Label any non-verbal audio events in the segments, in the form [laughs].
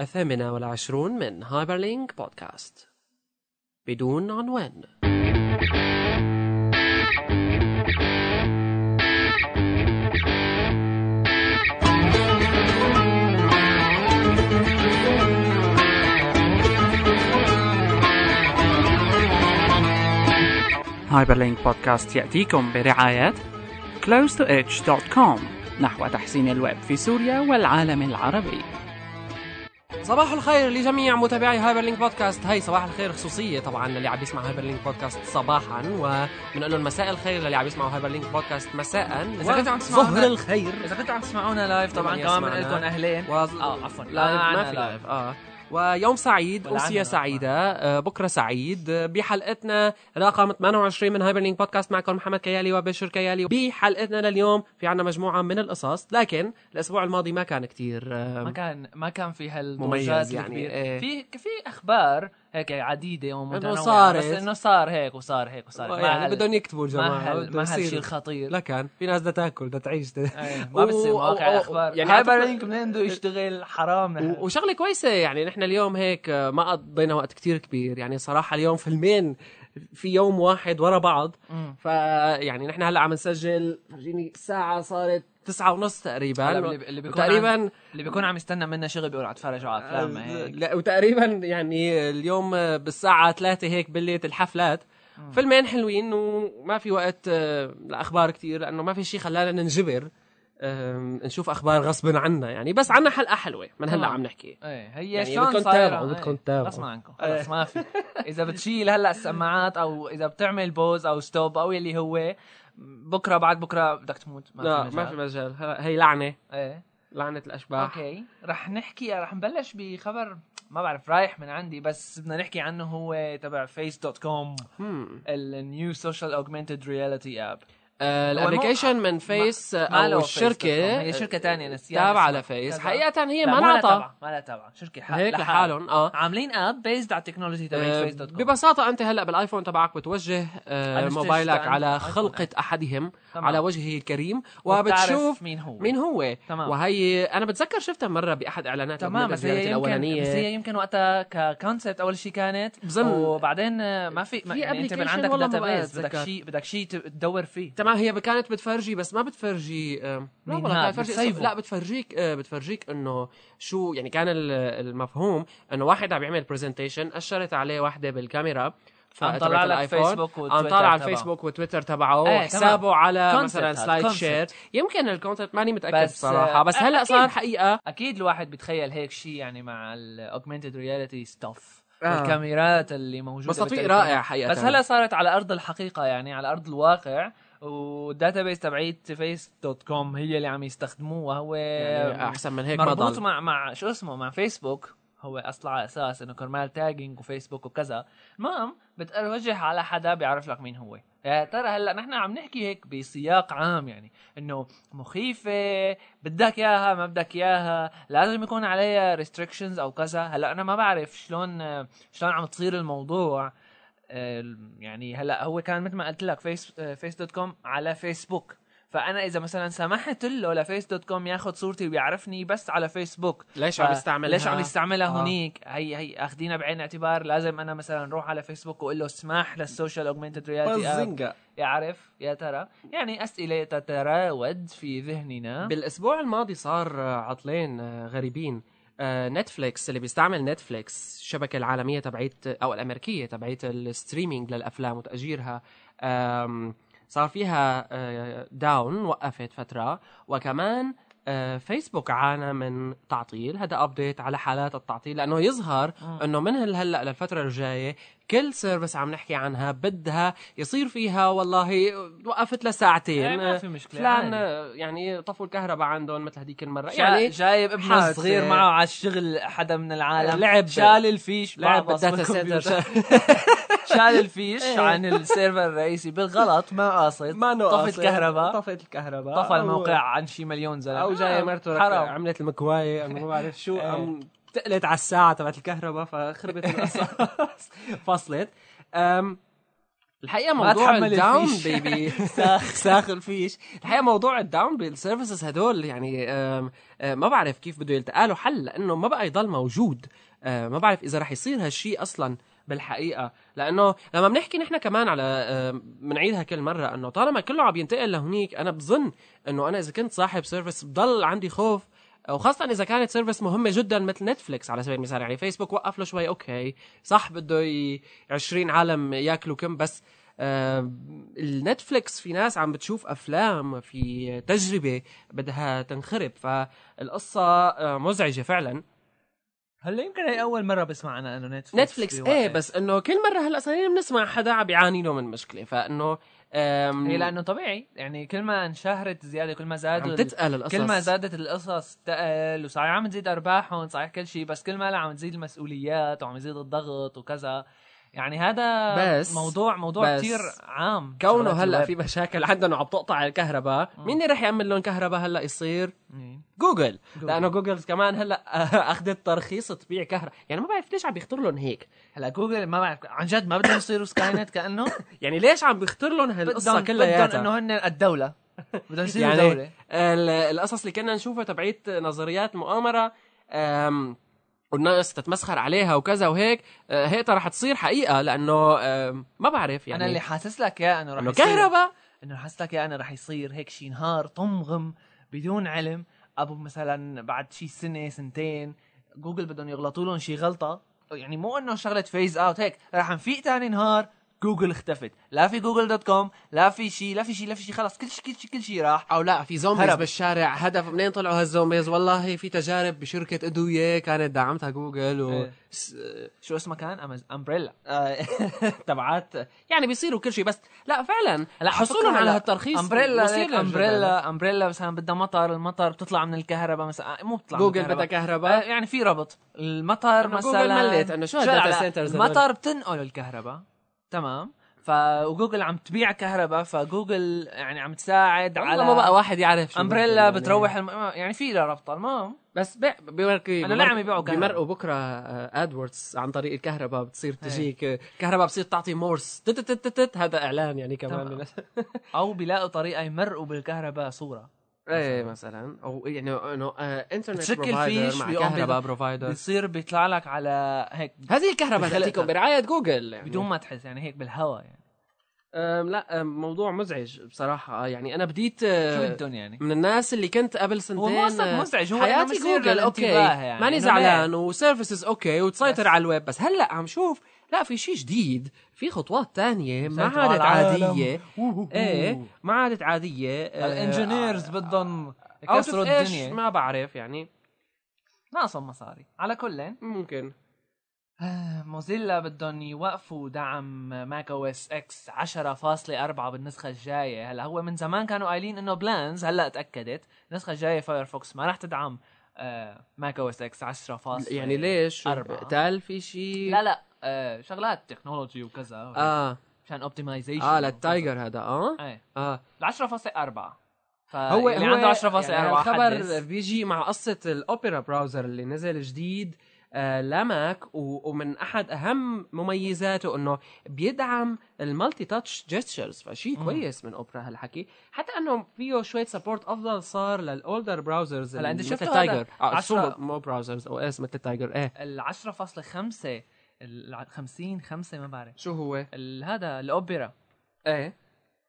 الثامنة والعشرون من هايبرلينك بودكاست بدون عنوان. هايبرلينك بودكاست يأتيكم برعاية close2edge.com نحو تحسين الويب في سوريا والعالم العربي. صباح الخير لجميع متابعي هايبر لينك بودكاست. هاي صباح الخير خصوصية طبعا للي عم يسمع هايبر لينك بودكاست صباحا وبنقول لهم مساء الخير للي عم يسمعوا هايبر لينك بودكاست مساء. إذا كنتوا عم تسمعونا- ظهر الخير. إذا كنتوا عم تسمعونا live طبعا كمان. بنقول لكم أهلين. و... آه عفوا. live ما معنا في live آه. ويوم سعيد أمسية سعيدة آه، بكرة سعيد آه، بحلقتنا رقم 28 من هايبر لينك بودكاست معكم محمد كيالي وبشر كيالي بحلقتنا لليوم في عنا مجموعة من القصص لكن الأسبوع الماضي ما كان كتير آه، ما كان ما كان في هالضجات مميز يعني،. إيه. في في أخبار هيك عديدة ومتنوعه صارت. بس إنه صار هيك وصار هيك وصار يعني بدهم يكتبوا الجماعة ما. هالشيء الخطير. لا كان في ناس بدها تاكل بدها تعيش. إيه، ما [laughs] بتصير مواقع الأخبار. يعني لينك منين بده يشتغل حرام وشغلة كويسة يعني نحن اليوم هيك ما قضينا وقت كتير كبير. يعني صراحة اليوم فيلمين في يوم واحد ورا بعض. فيعني نحن هلا عم نسجل فرجيني الساعة صارت تسعة ونص تقريبا. اللي- بيكون تقريبا اللي بيكون عم يستنى منا شغل بيقول عم تفرجوا على افلام هيك. لا وتقريبا يعني اليوم بالساعة ثلاثة هيك بالليل الحفلات. فيلمين حلوين وما في وقت آه، لأخبار كتير لأنه ما في شيء خلانا ننجبر. نشوف أخبار غصب عنا يعني بس عنا حلقة حلوة من هلا. عم نحكي إيه هي يعني شلون بدكم؟ تتابعوا، إيه، بدكم تتابعوا. غصبا عنكم خلص ما في إذا بتشيل هلا السماعات أو إذا بتعمل pause أو stop أو يلي هو بكرة بعد بكرة بدك تموت ما لا في ما في مجال. مجال هي لعنة إيه لعنة الأشباح okay رح نحكي رح نبلش بخبر ما بعرف رايح من عندي بس بدنا نحكي عنه هو تبع Face dot com. ال new social augmented reality app ال application من Face أو الشركة هي شركة ثانية نسيان تابعة. ل Face. حقيقة هي ما لها تبع ما لها تبع شركة ح- هيك لحالهم آه. عاملين app based على ال technology تبع آه، Face dot com ببساطة أنت هلأ بالآيفون تبعك بتوجه آه، موبايلك على. أحدهم تمام. على وجهه الكريم وبتشوف مين هو. مين هو. تمام. وهي أنا بتذكر شفتها مرة بأحد إعلانات تمام بس هي يمكن بس هي يمكن وقتها ك concept أول شيء كانت. وبعدين آه، ما في, ما في يعني أنت من عندك database. بدك شيء بدك شيء تدور فيه. تمام هي كانت بتفرجي بس ما بتفرجي آه، لا والله؟ كانت بتفرجي. لا بتفرجيك آه، بتفرجيك إنه شو يعني كان ال- المفهوم إنه واحد عم يعمل presentation أشرت عليه واحدة بالكاميرا عم تبعت طلع لك. فيسبوك عم وتويتر طالع على تبعه. الفيسبوك وتويتر تبعه إيه، وحسابه على مثلا SlideShare يمكن ال content ماني متأكد بس، بصراحة آه، بس هلأ أكيد. صار حقيقة أكيد الواحد بيتخيل هيك شيء يعني مع ال augmented reality stuff آه. والكاميرات اللي موجودة بس تطبيق. رائع حقيقة بس هلأ صارت على أرض الحقيقة يعني على أرض الواقع وال database تبعيت Face dot com هي اللي عم يستخدموه وهو يعني أحسن من هيك مربوط مع مع شو اسمه؟ مع فيسبوك هو أصلا على أساس إنه كرمال tagging وفيسبوك وكذا. المهم بتوجه على حدا بيعرف لك مين هو. يا ترى هلأ نحن عم نحكي هيك بسياق عام يعني إنه مخيفة بدك إياها ما بدك إياها لازم يكون عليها restrictions أو كذا. هلأ أنا ما بعرف شلون شلون عم تصير الموضوع. يعني هلا هو كان مثل ما قلت لك Face Face dot com على فيسبوك فأنا إذا مثلا سمحت له ل Face dot com ياخذ صورتي ويعرفني بس على فيسبوك ليش عم يستعملها؟ ليش عم يستعملها آه. هنيك هي هي أخذينها بعين الاعتبار لازم أنا مثلا أروح على فيسبوك وأقول له اسمح لل social augmented reality يعرف؟ يا ترى. يعني أسئلة تتراود في ذهننا. بالأسبوع الماضي صار عطلين آه، غريبين. نتفليكس اللي بيستعمل نتفليكس الشبكة العالمية تبعيت أو الأمريكية تبعيت ال streaming للأفلام وتأجيرها صار فيها آه، down وقفت فترة. وكمان آه، فيسبوك عانى من تعطيل. هذا update على حالات التعطيل لأنه يظهر إنه من هلأ للفترة الجاية كل service عم نحكي عنها بدها يصير فيها والله وقفت لساعتين. إيه، ما في مشكلة، فلان يعني طفوا الكهرباء عندهم مثل هذيك المرة. يعني جايب ابنه. الصغير معه على الشغل حدا من العالم. لعب- شال الفيش لعب بالكمبيوتر. سنتر. [laughs] شال الفيش عن ال server الرئيسي بالغلط ما قاصد. ما طفت. الكهرباء طفت الكهرباء. طفى الموقع عن شي مليون زلمة. أو جاي آه، مرته حرام. عملت المكواية ما بعرف شو. إيه. عم تقلت على الساعة تبعت الكهرباء فخربت القصص [laughs] فصلت. أم الحقيقة موضوع ال down الفيش. بي بي [laughs] ساخ ساخ الفيش. الحقيقة موضوع ال down بال services هدول يعني آم، آه، ما بعرف كيف بده يلتقى له حل لأنه ما بقى يضل موجود. ما بعرف إذا رح يصير هالشيء أصلا بالحقيقة. لأنه لما بنحكي نحن كمان على بنعيدها كل مرة إنه طالما كله عم ينتقل لهونيك أنا بظن إنه أنا إذا كنت صاحب service بضل عندي خوف وخاصة إذا كانت service مهمة جدا مثل نتفليكس على سبيل المثال. يعني فيسبوك وقف له شوي okay صح بده ي... 20 عالم ياكلوا كم بس آه النتفليكس في ناس عم بتشوف أفلام في تجربة بدها تنخرب. فالقصة آه مزعجة فعلا. هلا يمكن هي أول مرة بسمع أنا إنه نتفليكس نتفليكس. إيه بس إنه كل مرة هلأ صايرين بنسمع حدا عم بيعاني له من مشكلة. فإنه هي لأنه طبيعي. يعني كل ما انشهرت زيادة كل ما زادوا عم تتقل القصص. كل ما زادت القصص تقل وصحيح عم تزيد أرباحهم صحيح كل شيء بس كل ما لا عم تزيد المسؤوليات وعم يزيد الضغط وكذا. يعني هذا بس- موضوع موضوع بس كثير عام. كونه هلأ. في مشاكل عندهم وعم تقطع الكهرباء مين اللي رح يعمل لهم كهرباء هلأ يصير؟ Google. Google. لأنه جوجل كمان هلأ [laughs] أخذت ترخيص تبيع كهرباء. يعني ما بعرف ليش عم بيختار لهم هيك. هلأ جوجل ما بعرف عن جد ما بدهم يصيروا Skynet كأنه؟ [laughs] يعني ليش عم بيختار لهم هالقصة بدهم بدهم إنه هن الدولة. بدهم يصيروا يعني دولة. ال- القصص اللي كنا نشوفها تبعيت نظريات مؤامرة والناس تتمسخر عليها وكذا وهيك أه، هيك رح تصير حقيقة لأنه ما بعرف يعني. أنا اللي حاسس لك يا إنه رح إنه كهرباء؟ إنه حاسس لك يا أنا رح يصير هيك شي نهار طمغم بدون علم. أبو مثلا بعد شي سنة سنتين جوجل بدهم يغلطوا لهم شي غلطة. يعني مو إنه شغلة فيز اوت هيك رح نفيق تاني نهار. جوجل اختفت. لا في جوجل دوت كوم لا في شي لا في شي لا في شي خلص كل شي كل شي كل شي راح. أو لا في زومبيز هرب. بالشارع. هدف منين طلعوا هالزومبيز والله في تجارب بشركة أدوية كانت دعمتها جوجل و إيه. س- شو اسمها كان؟ أمز... أمبريلا. [laughs] تبعات. يعني بيصيروا كل شيء بس لا فعلا. لا حصولهم على هالترخيص أمبريلا. أمبريلا أمبريلا مثلا بدها مطر المطر بتطلع من الكهرباء مثلا. مو بتطلع جوجل. بدها كهرباء. آه، يعني في ربط. المطر مثلا جوجل ملت إنه شو؟ المطر بتنقل الكهرباء. تمام. ف وجوجل عم تبيع كهرباء فجوجل يعني عم تساعد على ما بقى واحد يعرف شو امبريلا بتروح الم... يعني في لها ربطه المهم. بس بي- بيمركوا أنا لا عم يبيعوا كهرباء. بيمرقوا بكرة ادوردز عن طريق الكهرباء بتصير تجيك آه، كهرباء بتصير تعطي مورس تت تت تت تت هذا إعلان يعني كمان [laughs] أو بيلاقوا طريقة يمرقوا بالكهرباء صورة. إيه مثلا. أو يعني إنه آه، انترنت بتشكل بروفايدر فيش بيقوم كهرباء بروفايدر بيصير بيطلع لك على هيك هذه الكهرباء. تاتيكم برعاية جوجل يعني. بدون ما تحس يعني هيك بالهواء يعني. أم لا أم موضوع مزعج بصراحة. آه، يعني أنا بديت شو آه، بدهم يعني؟ من الناس اللي كنت قبل هو سنتين مو قصدك آه، مزعج هو حياتي جوجل أوكي. للانتباه يعني ماني زعلان وسيرفيسز أوكي وتسيطر. على الويب بس هلأ عم شوف لا في شيء جديد في خطوات تانية ما عادت. عادية. إيه ما عادت عادية. آه، ال engineers بدهم Out of يكسروا؟ الدنيا. ما بعرف يعني. ناقصهم مصاري. على كل ممكن. موزيلا بدهم يوقفوا دعم Mac OS X 10.4 بالنسخة الجاية. هلا هو من زمان كانوا قايلين إنه plans هلا تأكدت. النسخة الجاية Firefox ما راح تدعم آه، Mac OS X 10. يعني ليش. تال في شيء؟ لا لا. آه، شغلات technology وكذا آه. عشان optimization آه لل Tiger هذا آه؟ إيه. آه. ال 10.4 هو اللي هو عنده 10.4 يعني. الخبر بيجي مع قصة ال Opera browser اللي نزل جديد آه ل Mac ومن أحد أهم مميزاته إنه بيدعم ال multi-touch gestures فشيء. كويس من أوبرا هالحكي. حتى إنه فيه شوية support أفضل صار لل older browsers هلا شفته هذا؟ Tiger عشرة- مو browsers OS مثل Tiger إيه. ال 10.5 ال 50 5 ما بعرف. شو هو؟ ال- هذا الأوبرا. إيه.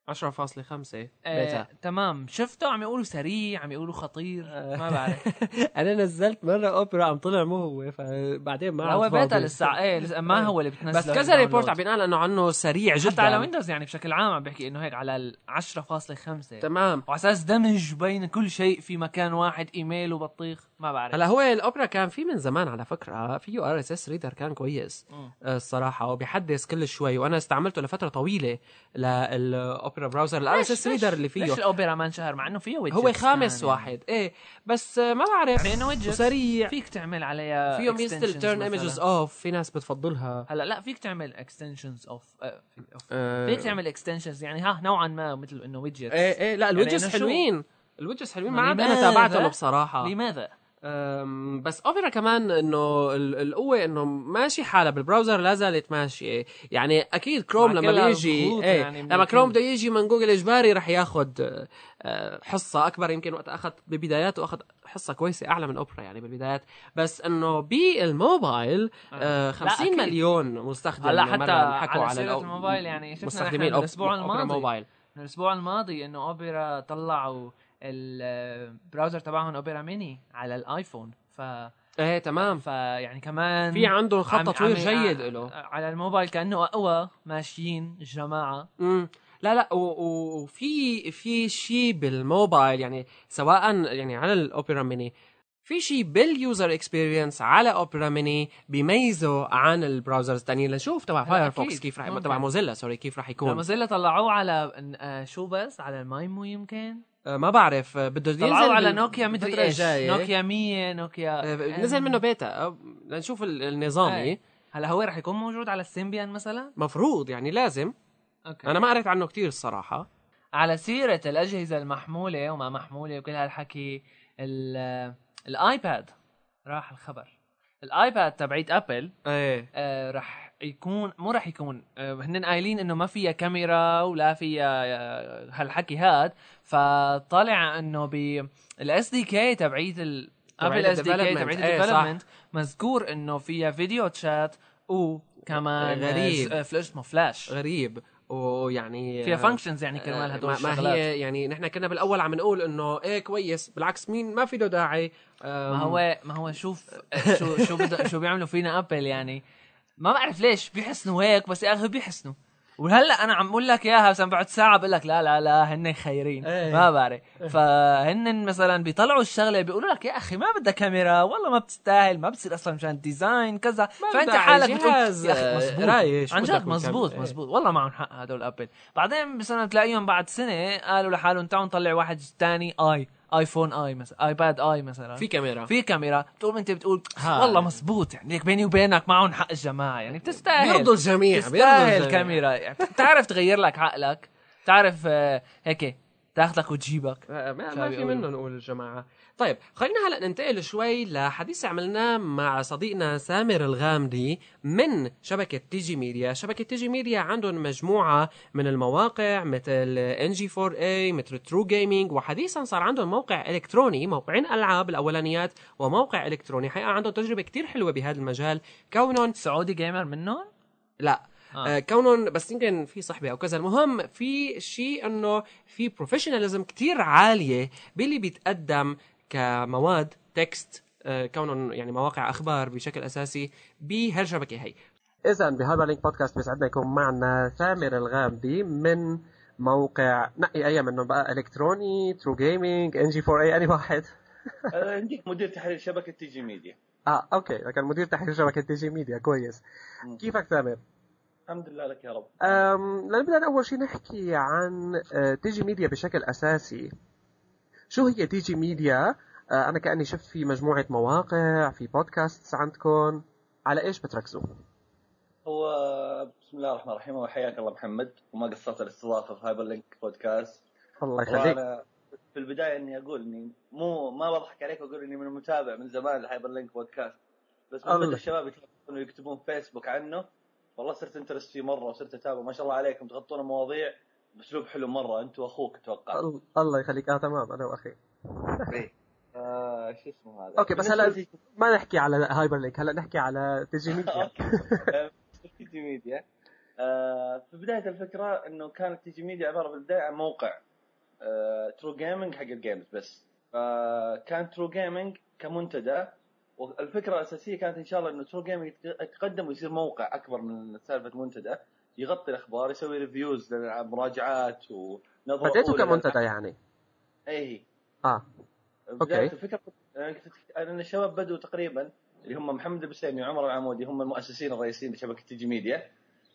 10.5 آه بيتا تمام. شفته؟ عم يقولوا سريع عم يقولوا خطير ما بعرف. [laughs] أنا نزلت مرة أوبرا عم طلع مو هو فبعدين ما هو بيتا. لسه إيه لسه ما هو اللي بتنزله بس كذا report عم بينقال إنه عنه سريع جدا. حتى على Windows يعني بشكل عام عم بحكي إنه هيك على ال 10.5 تمام. وعلى أساس دمج بين كل شيء في مكان واحد إيميل وبطيخ. ما بعرف. هلا هو الأوبرا كان في من زمان على فكرة فيه RSS reader كان كويس مم. آه، الصراحة وبيحدث كل شوي وأنا استعملته لفترة طويلة للأوبرا براوزر الار اس اس ريدر اللي فيه. ليش الأوبرا ما انشهر؟ مع إنه فيه widgets هو خامس كان واحد. إيه بس آه، ما بعرف. يعني انه widgets. وسريع. فيك تعمل عليها فيه ميزه التيرن. ايمجز اوف في ناس بتفضلها. هلا لا فيك تعمل اكستنشنز اوف آه، فيك تعمل اكستنشنز يعني ها نوعا ما مثل إنه ويدجتس إيه إيه لا الويدجز يعني؟ حلوين. الويدجز حلوين ما عاد أنا لماذا؟ تابعتهم بصراحة. لماذا؟ بس أوبرا كمان إنه ال- القوة إنه ماشي حالها بالبراوزر لا زالت ماشية. يعني أكيد كروم لما بيجي إيه يعني لما كروم بده يجي من جوجل إجباري رح ياخذ حصة أكبر. يمكن وقت أخذ ببداياته اخذ حصة كويسة أعلى من أوبرا يعني بالبدايات. بس إنه بالموبايل آه، 50 أكيد. مليون مستخدم هلا حتى حكوا على على الموبايل يعني شفنا مستخدمين أوبرا الماضي. الأسبوع الماضي إنه أوبرا طلعوا ال browser تبعهم Opera Mini على ال iPhone. ف إيه تمام. فيعني كمان في عندهم خط تطوير جيد له على الموبايل كأنه أقوى ماشيين الجماعه امم لا لا وفي في شيء بالموبايل يعني سواء يعني على ال Opera Mini في شيء بال user experience على Opera Mini بيميزه عن ال browsers الثانيين لنشوف تبع Firefox. كيف رح. تبع Mozilla sorry كيف رح يكون. Mozilla طلعوه على آه، شو بس؟ على ال Maemo يمكن؟ ما بعرف آه، بده ينزل على نوكيا مدري إيش. الجاية. نوكيا 100 نوكيا آه، نزل منه بيتا. آه، لنشوف ال- النظامي. إيه. هلا هو رح يكون موجود على ال Symbian مثلا؟ مفروض يعني لازم. Okay. أنا ما قريت عنه كتير الصراحة. على سيرة الأجهزة المحمولة وما محمولة وكل هالحكي ال- ال iPad. راح الخبر. ال iPad تبعيت Apple إيه. آه رح يكون مو رح يكون. آه هن قايلين إنه ما فيها كاميرا ولا فيها آه هالحكي هاد. فطلع إنه ب ال SDK تبعيت Apple SDK. تبعيت إيه،. ال development مذكور إنه فيها video chat وكمان غريب. آه، فلاش اسمه فلاش غريب. ويعني فيها آه، functions يعني كرمال هدول ما, ما الشغلات. هي يعني نحن كنا بالأول عم نقول إنه إيه كويس. بالعكس مين ما في له داعي. ما هو ما هو شوف شو شو شو بيعملوا فينا Apple يعني. ما بعرف ليش بيحسنوا هيك بس يا أخي بيحسنوا. وهلأ أنا عم بقول لك إياها بس بعد ساعة بقول لك لا لا لا هن خيرين. إيه. ما بعرف. فهن مثلا بيطلعوا الشغلة بيقولوا لك يا أخي ما بدها كاميرا والله ما بتستاهل ما بتصير أصلا مشان design كذا. فأنت حالك بتقول يا أخي مزبوط right، عن جد مزبوط كاميرا. مزبوط والله معهم حق هدول Apple بعدين بسنه تلاقيهم بعد سنة قالوا لحالهم تعالوا نطلع واحد تاني آي. iPhone آي مثلا iPad آي مثلا. في كاميرا. في كاميرا. بتقول انت بتقول. والله مزبوط يعني ليك بيني وبينك معهم حق الجماعة يعني بتستاهل. بيرضوا الجميع بيرضوا تستاهل الجميع. كاميرا يعني بتعرف تغير لك عقلك بتعرف آه، هيك تاخذك وتجيبك. آه، ما, ما في؟ منه نقول الجماعة. طيب خلينا هلأ ننتقل شوي لحديث عملناه مع صديقنا ثامر الغامدي من شبكة TG Media. شبكة TG Media عندهم مجموعة من المواقع مثل NG4A مثل True Gaming وحديثا صار عندهم موقع إلكتروني موقعين ألعاب الأولانيات وموقع إلكتروني. حقيقة عندهم تجربة كتير حلوة بهذا المجال. كونهم Saudi Gamer منهم؟ لا. آه. آه. كونهم بس يمكن في صحبة أو كذا. المهم في شيء إنه في professionalism كتير عالية باللي بيتقدم كمواد text آه كونهم يعني مواقع أخبار بشكل أساسي بهالشبكة هي. اذا ب Hyperlink بودكاست بيسعدنا يكون معنا ثامر الغامدي من موقع NG4A منهم بقى إلكتروني True Gaming NG4A اني واحد. [laughs] آه، عندك مدير تحرير شبكة TG Media آه أوكي كان مدير تحرير شبكة TG Media كويس. كيفك ثامر الحمد لله لك يا رب. أم لنبدأ أول شيء نحكي عن آه، TG Media بشكل أساسي. شو هي TG Media؟ آه، أنا كأني شفت في مجموعة مواقع في بودكاست عندكم على إيش بتركزوا؟ هو بسم الله الرحمن الرحيم. وحياك الله محمد. وما قصرت الاستضافه في Hyperlink بودكاست الله يخليك. في البداية إني أقول إني مو ما بضحك عليك وأقول إني من متابع من زمان ل Hyperlink بودكاست بس من. بدا الشباب ويكتبون فيسبوك عنه. والله صرت interested فيه مرة وصرت اتابع ما شاء الله عليكم. تغطون مواضيع. باسلوب حلو مرة انت واخوك أتوقع ال- الله يخليك. آه تمام. أنا وأخي. إيه. آه شو اسمه هذا؟ أوكي، بس هلا- ما نحكي على Hyperlink هلا نحكي على تيجي ميديا. [laughs] تيجي ميديا. آه، في بداية الفكرة إنه كانت TG Media عبارة في البدايه عن موقع True Gaming حق ال games بس. فكان True Gaming كمنتدى والفكرة الأساسية كانت إن شاء الله إنه True Gaming يتقدم ويصير موقع أكبر من سالفة منتدى. يغطي الأخبار يسوي reviews للالعاب مراجعات ونظرة بديتوا أولى. كمنتدى يعني؟ اي آه. أوكي. الفكرة إن الشباب بدوا تقريبا اللي هم محمد البسيمي وعمر العمودي هم المؤسسين الرئيسيين لشبكة TG Media.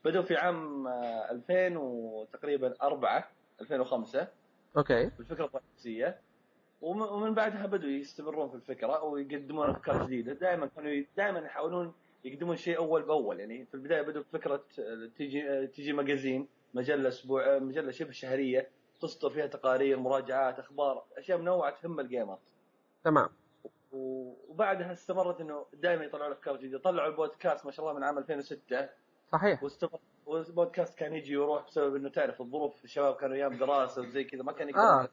بدوا في عام آه، 2000 وتقريبا 4 2005 أوكي. بالفكرة الرئيسية. وم- ومن بعدها بدوا يستمرون في الفكرة ويقدمون أفكار جديدة. دائما كانوا دائما يحاولون يقدمون شيء أول بأول. يعني في البداية بدوا بفكره آه، TG آه، TG Magazine مجلة أسبوع آه، مجلة شبه شهرية تصدر فيها تقارير مراجعات أخبار أشياء منوعه تهم ال gamer تمام. وبعدها استمرت إنه دائما يطلعوا لك أفكار جديدة. طلعوا البودكاست ما شاء الله من عام 2006 صحيح. واستمر والبودكاست كان يجي ويروح بسبب إنه تعرف الظروف الشباب كانوا أيام دراسة وزي كذا ما كان يقدر آه.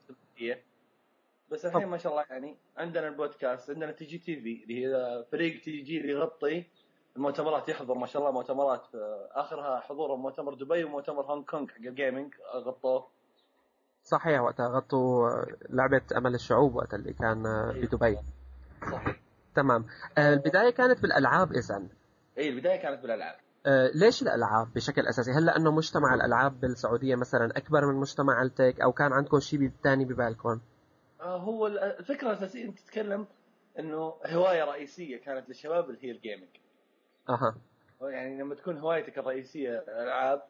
بس الحين ما شاء الله يعني عندنا البودكاست عندنا TG TV اللي هي فريق TG اللي يغطي المؤتمرات يحضر ما شاء الله مؤتمرات آخرها حضور مؤتمر دبي ومؤتمر هونغ كونغ حق ال gaming غطوه. صحيح وقتها غطوا لعبة أمل الشعوب وقت اللي كان بدبي. صحيح. تمام. آه، البداية كانت بالألعاب إذا. اي البداية كانت بالألعاب. آه، ليش الألعاب بشكل أساسي؟ هل لأنه مجتمع الألعاب بالسعودية مثلا أكبر من مجتمع التك أو كان عندكم شيء ثاني ببالكم؟ آه، هو ال- الفكرة الأساسية أنت تتكلم إنه هواية رئيسية كانت للشباب اللي هي الجيمنج أها. يعني لما تكون هوايتك الرئيسية الالعاب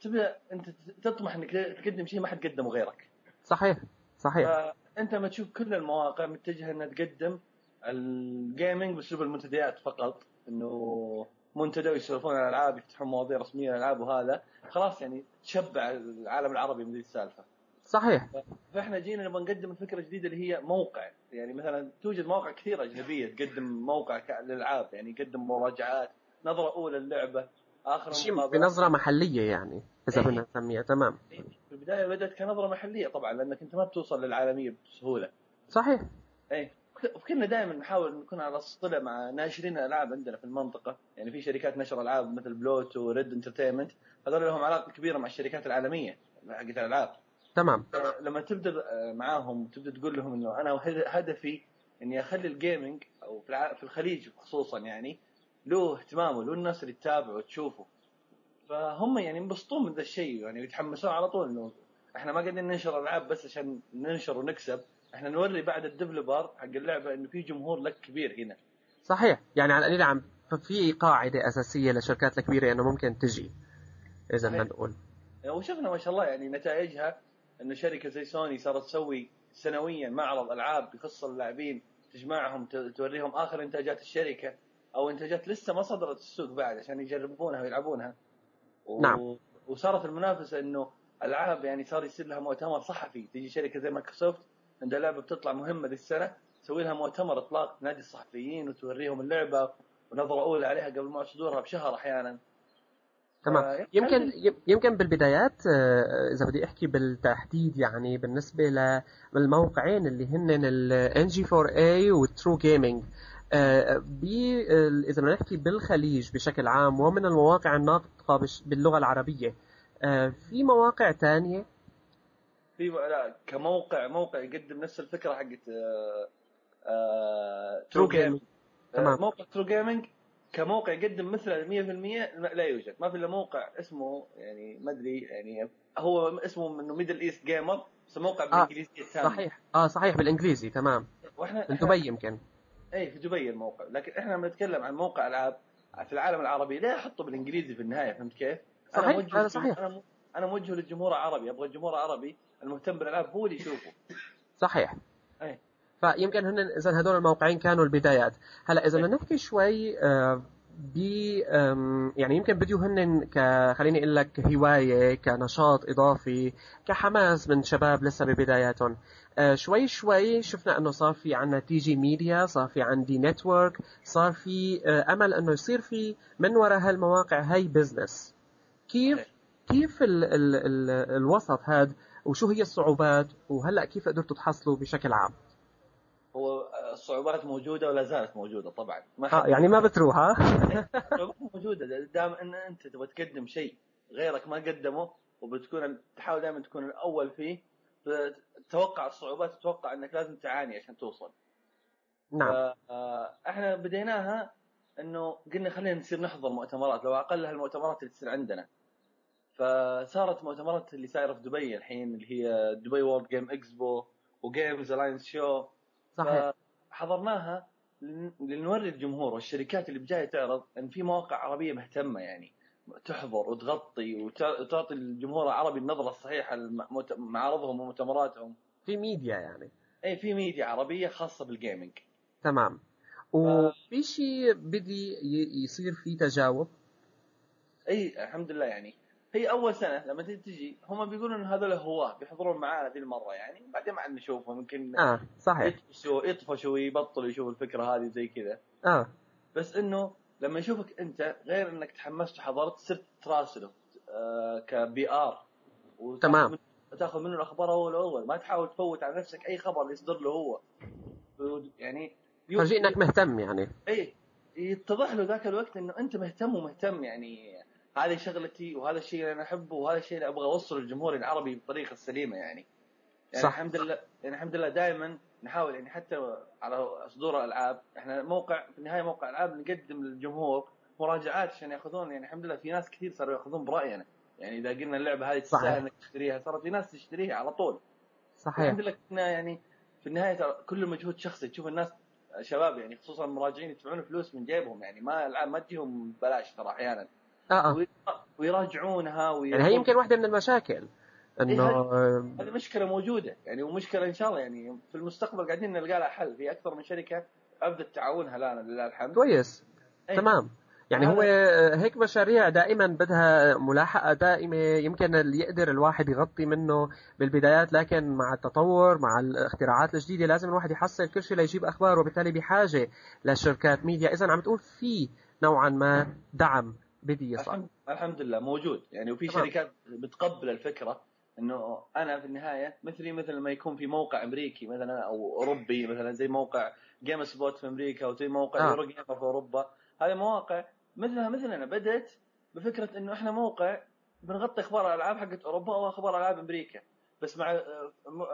تبدأ أنت تطمح إنك تقدم شيء ما حد قدمه غيرك. صحيح صحيح. فأنت لما تشوف كل المواقع متجهة إنها تقدم الجيمنج بأسلوب المنتديات فقط إنه منتدى ويسولفون عن الالعاب يفتحون مواضيع رسمية للألعاب وهذا خلاص يعني تشبع العالم العربي من ذي السالفة. صحيح. فإحنا جينا نبغى نقدم الفكرة الجديده اللي هي موقع. يعني مثلا توجد مواقع كثيرة أجنبية تقدم موقع للألعاب يعني يقدم مراجعات نظرة أولى للعبه آخر. بنظرة محلية يعني إذا إيه. بدنا نسميها تمام. في البداية بدأت كنظرة محلية طبعا لأنك أنت ما بتوصل للعالمية بسهولة. صحيح. إيه. وكنا دائما نحاول نكون على صله مع ناشرين الالعاب عندنا في المنطقة. يعني في شركات نشر ألعاب مثل Pluto و Red Entertainment هذول لهم علاقة كبيرة مع الشركات العالمية حقت الألعاب. تمام. لما تبدأ معاهم وتبدا تقول لهم إنه أنا هدفي إني أخلي ال gaming أو في الخليج خصوصا يعني له اهتمامه له الناس اللي تتابعه وتشوفه. فهم يعني ينبسطون من ذا الشيء يعني يتحمسون على طول إنه إحنا ما قاعدين ننشر ألعاب بس عشان ننشر ونكسب إحنا نوري بعد ال developer حق اللعبة إنه في جمهور لك كبير هنا. صحيح. يعني على القليل عم ففي قاعدة أساسية للشركات الكبيرة إنه ممكن تجي إذا بدنا. نقول. وشفنا ما شاء الله يعني نتائجها إنه شركة زي سوني صارت تسوي سنويا معرض العاب بخص اللاعبين تجمعهم توريهم آخر إنتاجات الشركة. أو انتاجات لسه ما صدرت السوق بعد عشان يجربونها ويلعبونها. و... نعم. وصارت المنافسة إنه العاب يعني صار يصير لها مؤتمر صحفي. تجي شركة زي مايكروسوفت عندها لعبة بتطلع مهمة ذي السنة تسوي لها مؤتمر إطلاق نادي الصحفيين وتوريهم اللعبة ونظرة أولى عليها قبل ما صدورها بشهر أحيانا. تمام. آه، يمكن يمكن بالبدايات آه، إذا بدي أحكي بالتحديد يعني بالنسبة للموقعين اللي هن ال NG4A وال True Gaming إذا بدنا نحكي بالخليج بشكل عام ومن المواقع الناطقة باللغة العربية آه، في مواقع تانية؟ في لا كموقع موقع يقدم نفس الفكرة حقت آه، آه، True Gaming تمام. موقع True Gaming كموقع يقدم مثل 100% لا يوجد. ما في إلا موقع اسمه يعني ما أدري يعني هو اسمه إنه Middle East Gamer بس موقع بالإنجليزية التامه صحيح. آه صحيح بالإنجليزي تمام. وإحنا من دبي يمكن. اي في دبي الموقع. لكن إحنا لما نتكلم عن موقع ألعاب في العالم العربي لا احطه بالإنجليزي في النهاية فهمت كيف؟ صحيح، أنا موجه هذا صحيح. أنا أنا موجه للجمهور العربي. أبغى الجمهور العربي المهتم بالألعاب هو اللي يشوفه. صحيح. أي. فيمكن هن إذا هدول الموقعين كانوا البدايات. هلا إذا بدنا نحكي شوي آه، ب يعني يمكن بديوا هن ك خليني أقول لك هواية كنشاط إضافي كحماس من شباب لسه ببداياتهم. شوي شوي شفنا أنه صار في عنا TG Media صار في عندي network صار في آه، أمل أنه يصير في من وراء هالمواقع هاي business كيف كيف ال ال ال الوسط هذا وشو هي الصعوبات؟ وهلأ كيف قدرتوا تحصلوا بشكل عام؟ هو الصعوبات موجودة ولا زالت موجودة؟ طبعا. ما آه يعني ما بتروح ها؟ [laughs] الصعوبات موجودة. دام إن أنت تبغى تقدم شيء غيرك ما قدمه وبتكون تحاول دائما تكون الأول فيه تتوقع الصعوبات تتوقع إنك لازم تعاني عشان توصل. نعم. إحنا بديناها إنه قلنا خلينا نصير نحضر مؤتمرات لو اقلها المؤتمرات اللي تصير عندنا. فصارت مؤتمرات اللي صايرة في دبي الحين اللي هي دبي World Game Expo و Games Alliance Show صحيح. فحضرناها لن- لنوري الجمهور والشركات اللي بجاية تعرض إن في مواقع عربية مهتمة يعني. تحضر وتغطي وت- وتعطي الجمهور العربي النظرة الصحيحة لمعارضهم ومؤتمراتهم. في ميديا يعني. اي في ميديا عربية خاصة بال gaming تمام. وفي شيء بدي يصير في تجاوب؟ اي الحمد لله يعني. هي أول سنة لما تجي- هم بيقولون إن هذول هواة بيحضرون معانا ذي المرة يعني. بعدين ما عاد نشوفهم يمكن آه صحيح. يطفشوا يطفشوا يبطلوا يشوفوا الفكرة هذه زي كذا. آه. بس إنه لما يشوفك انت غير انك تحمست وحضرت صرت تراسله آه ك PR تمام. تاخذ منه الأخبار أول اول ما تحاول تفوت على نفسك أي خبر يصدر له هو يعني يو- فرجي إنك مهتم يعني اي يتضح له ذاك الوقت إنه أنت مهتم ومهتم يعني هذه شغلتي وهذا الشيء اللي أنا أحبه وهذا الشيء اللي أبغى أوصله للجمهور العربي بالطريقة السليمه يعني. يعني صح. الحمد لله يعني الحمد لله دائما نحاول يعني حتى على صدور الألعاب إحنا موقع في النهاية موقع العاب نقدم للجمهور مراجعات عشان يأخذون يعني الحمد لله في ناس كثير صاروا يأخذون براينا يعني إذا قلنا اللعبة هذه. تستاهل إنك تشتريها صارت في ناس تشتريها على طول. صحيح. الحمد لله كنا يعني في النهاية ترى كل مجهود شخصي تشوف الناس شباب يعني خصوصا المراجعين يدفعون فلوس من جيبهم يعني ما العاب ما تجيهم ببلاش ترى أحيانا. آه ويرا- ويراجعونها يعني هي يمكن واحدة من المشاكل. إنه هذه مشكلة موجودة. يعني ومشكله إن شاء الله يعني في المستقبل قاعدين نلقى لها حل. في أكثر من شركة ابدت تعاونها لنا لله الحمد. كويس. إيه. تمام. يعني هو هيك مشاريع دائما بدها ملاحقة دائمة يمكن اللي يقدر الواحد يغطي منه بالبدايات لكن مع التطور مع الاختراعات الجديدة لازم الواحد يحصل كل شيء ليجيب أخبار وبالتالي بحاجة لشركات ميديا. إذا عم تقول في نوعا ما دعم بدي يصل. الحمد, لله موجود. يعني وفي. شركات بتقبل الفكرة. إنه أنا في النهاية مثلي مثل ما يكون في موقع أمريكي مثلا أو أوروبي مثلا زي موقع GameSpot في أمريكا وزي موقع آه. Eurogamer في أوروبا هذه مواقع مثلها مثلنا بدأت بفكرة إنه إحنا موقع بنغطي أخبار الألعاب حقت أوروبا واخبار ألعاب أمريكا بس مع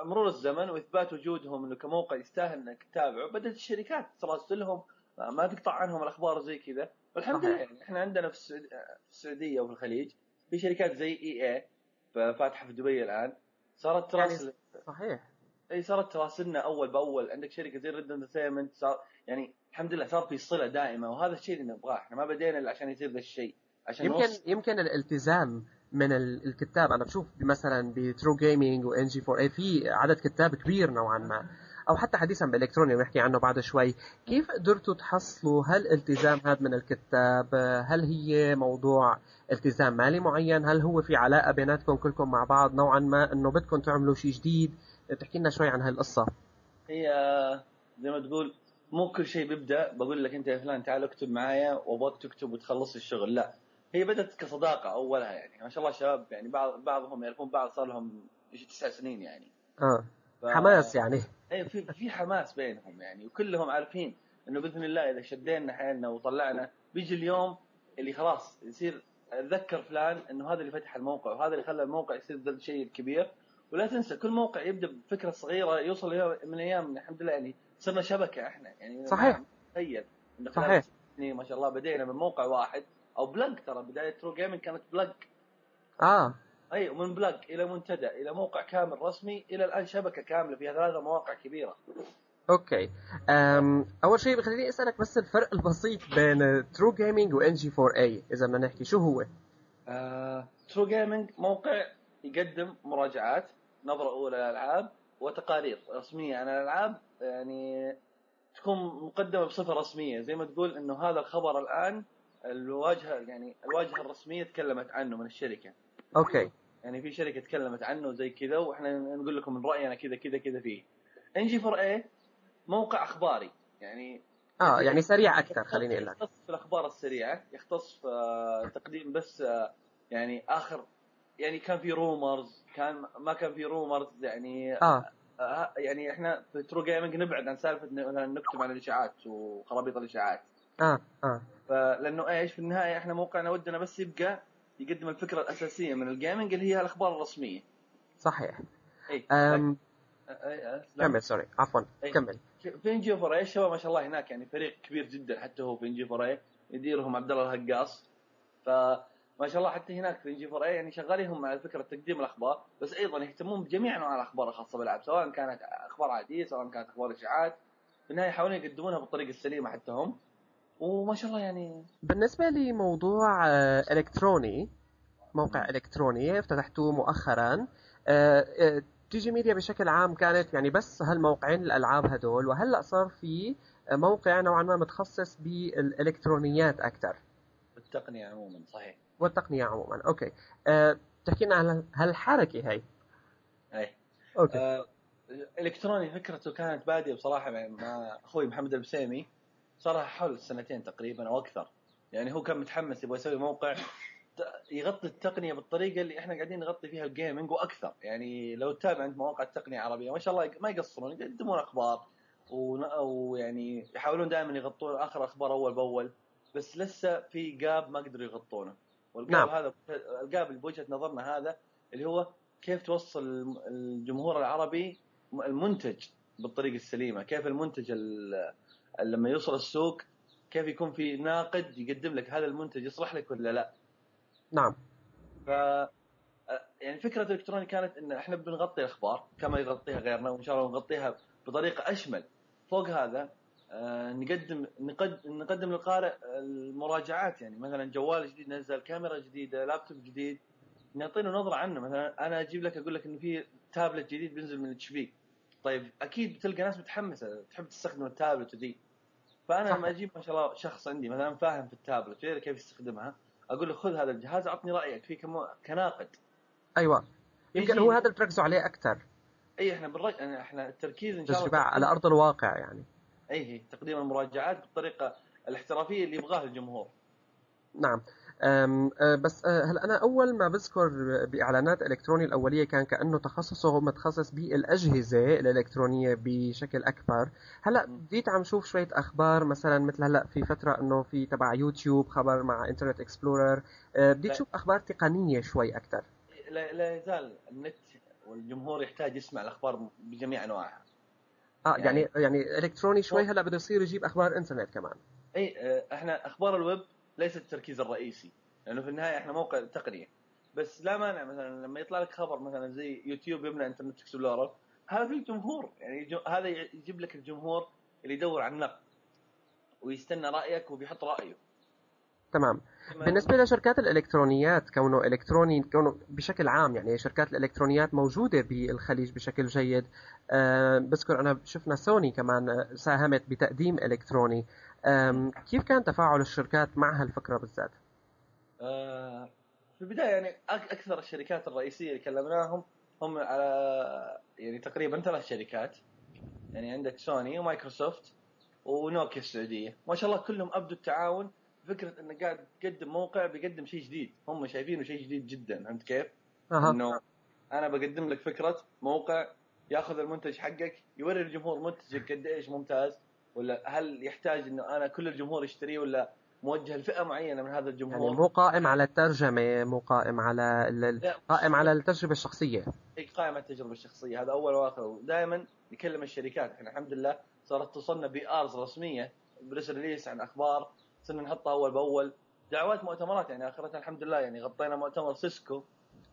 مرور الزمن وإثبات وجودهم إنه كموقع يستاهل إنك تتابعه بدأت الشركات تراسلهم ما تقطع عنهم الأخبار زي كذا والحمد لله. يعني إحنا عندنا في السعودية وفي الخليج في شركات زي EA فاتحه في دبي الآن. صارت يعني تراسل صحيح. إي صارت تراسلنا أول بأول. عندك شركة زي Red Entertainment صار يعني الحمد لله صار في صلة دائمة وهذا الشيء اللي نبغاه. إحنا ما بدينا إلا عشان يصير ذا الشيء عشان يمكن نوصل يمكن الالتزام من ال- الكتاب. أنا بشوف مثلا ب True Gaming و NG4A في عدد كتاب كبير نوعا ما. أو حتى حديثا بالالكتروني بنحكي عنه بعد شوي. كيف قدرتوا تحصلوا هالالتزام هذا من الكتاب؟ هل هي موضوع التزام مالي معين؟ هل هو في علاقة بيناتكم كلكم مع بعض نوعا ما إنه بدكم تعملوا شيء جديد؟ تحكي لنا شوي عن هالقصة. هي زي ما تقول مو كل شيء بيبدأ بقول لك أنت يا فلان تعال اكتب معايا وأبغاك تكتب وتخلص الشغل. لا هي بدأت كصداقة أولها يعني. ما شاء الله الشباب يعني بعض بعضهم يعرفون بعض صار لهم تسع سنين يعني. آه. ف... حماس يعني. اي في في حماس بينهم يعني وكلهم عارفين إنه بإذن الله إذا شدينا حيلنا وطلعنا بيجي اليوم اللي خلاص يصير أتذكر فلان إنه هذا اللي فتح الموقع وهذا اللي خلى الموقع يصير ذا الشيء الكبير ولا تنسى كل موقع يبدأ بفكرة صغيرة يوصل من أيام الحمد لله يعني صرنا شبكة إحنا يعني صحيح. تخيل صحيح. ما شاء الله بدينا من موقع واحد أو blog ترى بداية True Gaming كانت blog آه أي ومن blog إلى منتدى إلى موقع كامل رسمي إلى الآن شبكة كاملة فيها ثلاثة مواقع كبيرة. okay. أم أول شيء بخليني أسألك بس الفرق البسيط بين True Gaming و NG4A إذا بدنا نحكي شو هو؟ True Gaming موقع يقدم مراجعات نظرة أولى للألعاب وتقارير رسمية عن الألعاب يعني تكون مقدمة بصفة رسمية. زي ما تقول إنه هذا الخبر الآن الواجهة يعني الواجهة الرسمية تكلمت عنه من الشركة. okay. يعني في شركة تكلمت عنه زي كذا وإحنا نقول لكم من رأينا كذا كذا كذا فيه. NG4A موقع أخباري. يعني آه يعني سريع أكثر خليني أقول لك. يختص في الأخبار السريعة يختص في تقديم بس آه، يعني آخر يعني كان في rumors كان ما كان في rumors يعني آه. آه، يعني إحنا في True Gaming نبعد عن سالفة مثلا نكتب عن الإشاعات وخرابيط الإشاعات. آه آه. فلأنه إيش في النهاية إحنا موقعنا ودنا بس يبقى يقدم الفكرة الأساسية من ال gaming اللي هي الأخبار الرسمية. صحيح. اي أم كمل كمل sorry عفوا أي. كمل. في NG4A الشباب ما شاء الله هناك يعني فريق كبير جدا حتى هو في NG4A يديرهم عبد الله الهقاص. فما شاء الله حتى هناك في NG4A يعني شغالين هم على فكرة تقديم الأخبار بس أيضا يهتمون بجميع أنواع الأخبار الخاصة بالالعاب سواء كانت أخبار عادية سواء كانت أخبار إشاعات. في النهاية يحاولون يقدمونها بالطريقة السليمة حتى هم. وما شاء الله يعني بالنسبة لموضوع آه، إلكتروني موقع إلكتروني افتتحتوه مؤخرا آه، آه، G Media بشكل عام كانت يعني بس هالموقعين الألعاب هدول وهلأ صار في موقع نوعا ما متخصص بالإلكترونيات أكثر والتقنية عموما صحيح. والتقنية عموما okay. أه تحكي لنا عن هالحركة هي؟ أي. okay. آه إلكتروني فكرته كانت بادية بصراحة مع مع أخوي محمد البسيمي. صار لها حول سنتين تقريبا أو أكثر. يعني هو كان متحمس يبغى يسوي موقع يغطي التقنية بالطريقة اللي إحنا قاعدين نغطي فيها ال gaming وأكثر. يعني لو تتابع انت مواقع التقنية العربية ما شاء الله ما يقصرون يقدمون أخبار ويعني يحاولون دائما يغطون آخر أخبار أول بأول بس لسه في gap ما قدروا يغطونه. والجاب نعم. هذا الجاب بوجهة نظرنا هذا اللي هو كيف توصل الجمهور العربي المنتج بالطريقة السليمة كيف المنتج ال- لما يوصل السوق كيف يكون في ناقد يقدم لك هذا المنتج يصلح لك ولا لا؟ نعم. ف يعني فكرة الالكتروني كانت إن إحنا بنغطي الأخبار كما يغطيها غيرنا وإن شاء الله نغطيها بطريقة أشمل. فوق هذا آه، نقدم نقدم للقارئ المراجعات. يعني مثلا جوال جديد نزل كاميرا جديدة لابتوب جديد. نعطينا نظرة عنه. مثلا أنا أجيب لك أقول لك إنه في تابلت جديد بينزل من HP طيب أكيد بتلقى ناس متحمسة تحب تستخدم التابلت ودي فأنا. لما أجيب ما شاء الله شخص عندي مثلا فاهم في التابلت ويعرف كيف يستخدمها أقول له خذ هذا الجهاز اعطني رأيك فيه كم- كناقد. أيوه. يمكن هو هذا اللي تركزوا عليه أكثر. إي إحنا بنرج... يعني إحنا التركيز إن شاء الله تجربة على أرض الواقع يعني. إي تقديم المراجعات بالطريقة الاحترافية اللي يبغاها الجمهور. نعم. بس أه، هلا أنا أول ما بذكر بإعلانات الكتروني الأولية كان كأنه تخصصه متخصص بالأجهزة الإلكترونية بشكل أكبر. هلأ بديت عم شوف شوية أخبار مثلا مثل هلأ في فترة إنه في تبع يوتيوب خبر مع Internet Explorer أه، بديت. شوف أخبار تقنية شوي أكثر لا, لا يزال النت والجمهور يحتاج يسمع الأخبار بجميع أنواعها. آه يعني يعني- يعني إلكتروني شوي هلأ بده يصير يجيب أخبار انترنت كمان. اي إحنا أخبار الويب ليست التركيز الرئيسي. لأنه في النهاية إحنا موقع تقنية. بس لا مانع مثلا لما يطلع لك خبر مثلا زي يوتيوب يبند Internet Explorer هذا في جمهور يعني جو هذا يجيب لك الجمهور اللي يدور على النقد ويستنى رأيك وبيحط رأيه. تمام. بالنسبة لشركات الإلكترونيات كونه إلكتروني كونه بشكل عام يعني شركات الإلكترونيات موجودة بالخليج بشكل جيد. أه بذكر أنا شفنا سوني كمان ساهمت بتقديم إلكتروني. أم، كيف كان تفاعل الشركات مع هالفكرة بالذات؟ آه، في البداية يعني أكثر الشركات الرئيسية اللي كلمناهم هم على يعني تقريبا ثلاث شركات. يعني عندك سوني ومايكروسوفت ونوكيا السعودية. ما شاء الله كلهم أبدوا التعاون فكره إنه قاعد تقدم موقع بيقدم شيء جديد. هم شايفينه شيء جديد جدا فهمت كيف؟ أها. إنه أنا بقدم لك فكرة موقع ياخذ المنتج حقك يوري الجمهور منتجك قد إيش ممتاز. ولا هل يحتاج إنه أنا كل الجمهور يشتريه ولا موجه لفئة معينة من هذا يعني الجمهور مو قائم على الترجمة مو قائم على ال- قائم على التجربة الشخصية. هي قائمة التجربة الشخصية هذا أول وآخر. ودائما نكلم الشركات. إحنا الحمد لله صارت توصلنا PRs رسمية press release عن أخبار صرنا نحطها أول بأول. دعوات مؤتمرات يعني آخرتها الحمد لله يعني غطينا مؤتمر سيسكو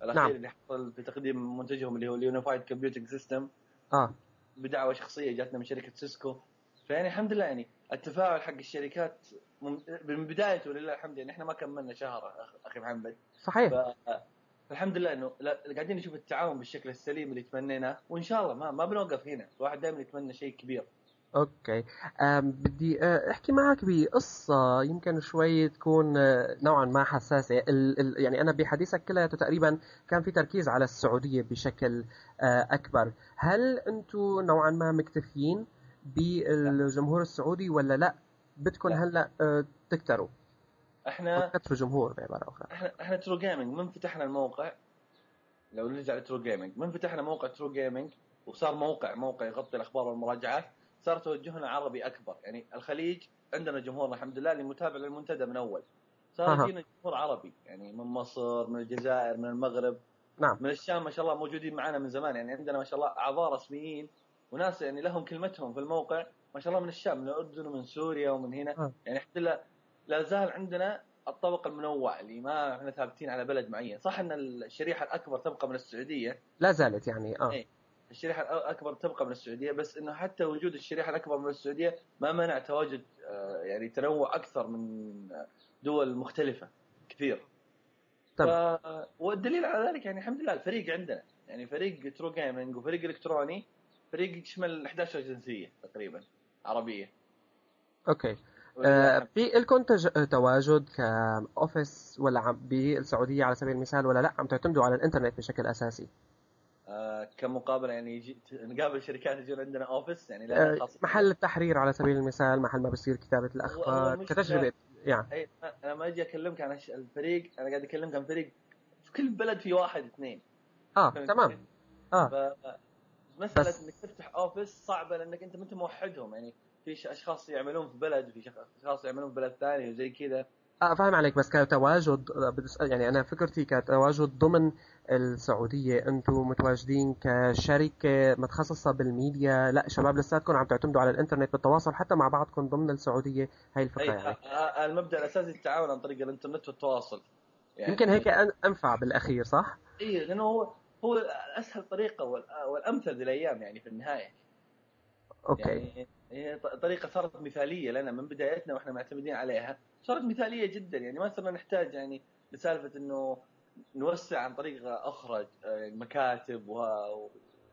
الأخير نعم. اللي حصل في تقديم منتجهم اللي هو ال Unified Computing System آه. بدعوة شخصية جاتنا من شركة سيسكو. فيعني الحمد لله يعني التفاعل حق الشركات من بدايته ولله الحمد يعني إحنا ما كملنا شهر أخي محمد. صحيح. فالحمد لله إنه قاعدين نشوف التعاون بالشكل السليم اللي تمنيناه وإن شاء الله ما ما بنوقف هنا. الواحد دائما يتمنى شيء كبير. okay. بدي أحكي معك بقصة يمكن شوي تكون نوعا ما حساسة. ال ال يعني أنا بحديثك كلياته تقريبا كان في تركيز على السعودية بشكل أكبر. هل أنتم نوعا ما مكتفيين بالجمهور السعودي ولا لا؟ بدكم لا. هلا أه، تكتروا. إحنا تكتروا جمهور بعبارة أخرى. إحنا إحنا True Gaming من فتحنا الموقع. لو نرجع ل True Gaming من فتحنا موقع True Gaming وصار موقع موقع يغطي الأخبار والمراجعات صار توجهنا عربي أكبر. يعني الخليج عندنا جمهورنا الحمد لله اللي متابع للمنتدى من أول. صار. يجينا جمهور عربي يعني من مصر من الجزائر من المغرب. نعم. من الشام ما شاء الله موجودين معنا من زمان. يعني عندنا ما شاء الله أعضاء رسميين وناس يعني لهم كلمتهم في الموقع ما شاء الله من الشام من الاردن ومن سوريا ومن هنا. آه. يعني الحمد لله لا زال عندنا الطبق المنوع اللي ما إحنا ثابتين على بلد معين. صح إن الشريحة الأكبر تبقى من السعودية؟ لا زالت يعني آه. إيه. الشريحة الأكبر تبقى من السعودية بس إنه حتى وجود الشريحة الأكبر من السعودية ما منع تواجد آه، يعني تنوع أكثر من دول مختلفة كثير. ف... والدليل على ذلك يعني الحمد لله الفريق عندنا يعني فريق True Gaming وفريق إلكتروني فريق يشمل 11 جنسية تقريبا عربية. okay. آه، في لكم تج... تواجد ك office ولا عم بالسعودية على سبيل المثال ولا لا؟ عم تعتمدوا على الإنترنت بشكل أساسي؟ آه، كمقابلة يعني يجي [laughs] نقابل شركات يجون عندنا أوفيس يعني لا آه، محل التحرير على سبيل المثال محل ما بصير كتابة الأخبار كتجربة يعني أي أنا ما أجي أكلمك عن الفريق أنا قاعد أكلمك عن فريق في كل بلد في واحد اثنين. آه تمام؟ آه. بس- إنك تفتح أوفيس صعبة لأنك أنت ما أنت موحدهم. يعني في أشخاص يعملون في بلد وفي شخ- أشخاص يعملون في بلد ثاني وزي كذا. آه فاهم عليك. بس كتواجد آه، أسأل- يعني أنا فكرتي كتواجد ضمن السعودية أنتم متواجدين كشركة متخصصة بالميديا. لا شباب لساتكم عم تعتمدوا على الإنترنت بالتواصل حتى مع بعضكم ضمن السعودية. هاي الفكرة يعني. آه، آه، المبدأ الأساسي التعاون عن طريق الإنترنت والتواصل. يعني يمكن هيك أنفع بالأخير صح؟ اي لأنه هو أسهل طريقة وال- والأمثل ذي الأيام يعني في النهاية. okay. يعني طريقة صارت مثالية لنا من بدايتنا وإحنا معتمدين عليها. صارت مثالية جدا. يعني ما صرنا نحتاج يعني لسالفة إنه نوسع عن طريق أخرى آه، مكاتب و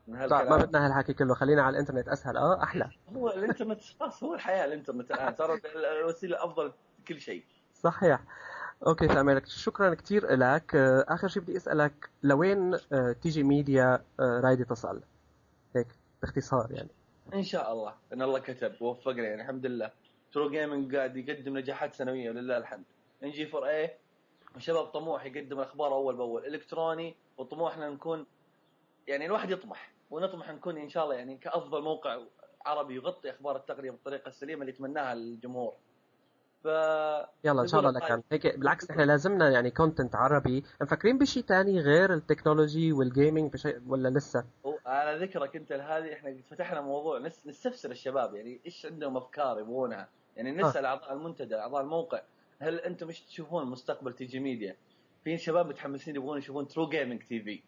لا ما بدنا هالحكي كله. خلينا على الإنترنت. أسهل. أه أحلى. هو الإنترنت خلاص هو الحياة الإنترنت الآن. صارت ال- [laughs] الوسيله الافضل كل شيء. صحيح. okay تمام شكرا كثير لك. آه، آخر شيء بدي أسألك لوين آه، TG Media آه، رايده تصل؟ هيك باختصار يعني. إن شاء الله. إن الله كتب ووفقنا يعني الحمد لله. True Gaming قاعد يقدم نجاحات سنوية ولله الحمد. NG4A شباب طموح يقدم الأخبار أول بأول. إلكتروني وطموحنا نكون يعني الواحد يطمح ونطمح نكون إن شاء الله يعني كأفضل موقع عربي يغطي أخبار التقنية بالطريقة السليمة اللي يتمناها الجمهور. ف يلا إن شاء الله لك هيك. بالعكس إحنا لازمنا يعني content عربي. مفكرين بشيء تاني غير ال technology وال gaming بشيء ولا لسه؟ على ذكرك أنت هذه إحنا فتحنا موضوع. نس نستفسر الشباب يعني إيش عندهم أفكار يبغونها؟ يعني نسأل أعضاء المنتدى أعضاء الموقع هل أنتم إيش تشوفون مستقبل TG Media؟ في شباب متحمسين يبغون يشوفون True Gaming TV.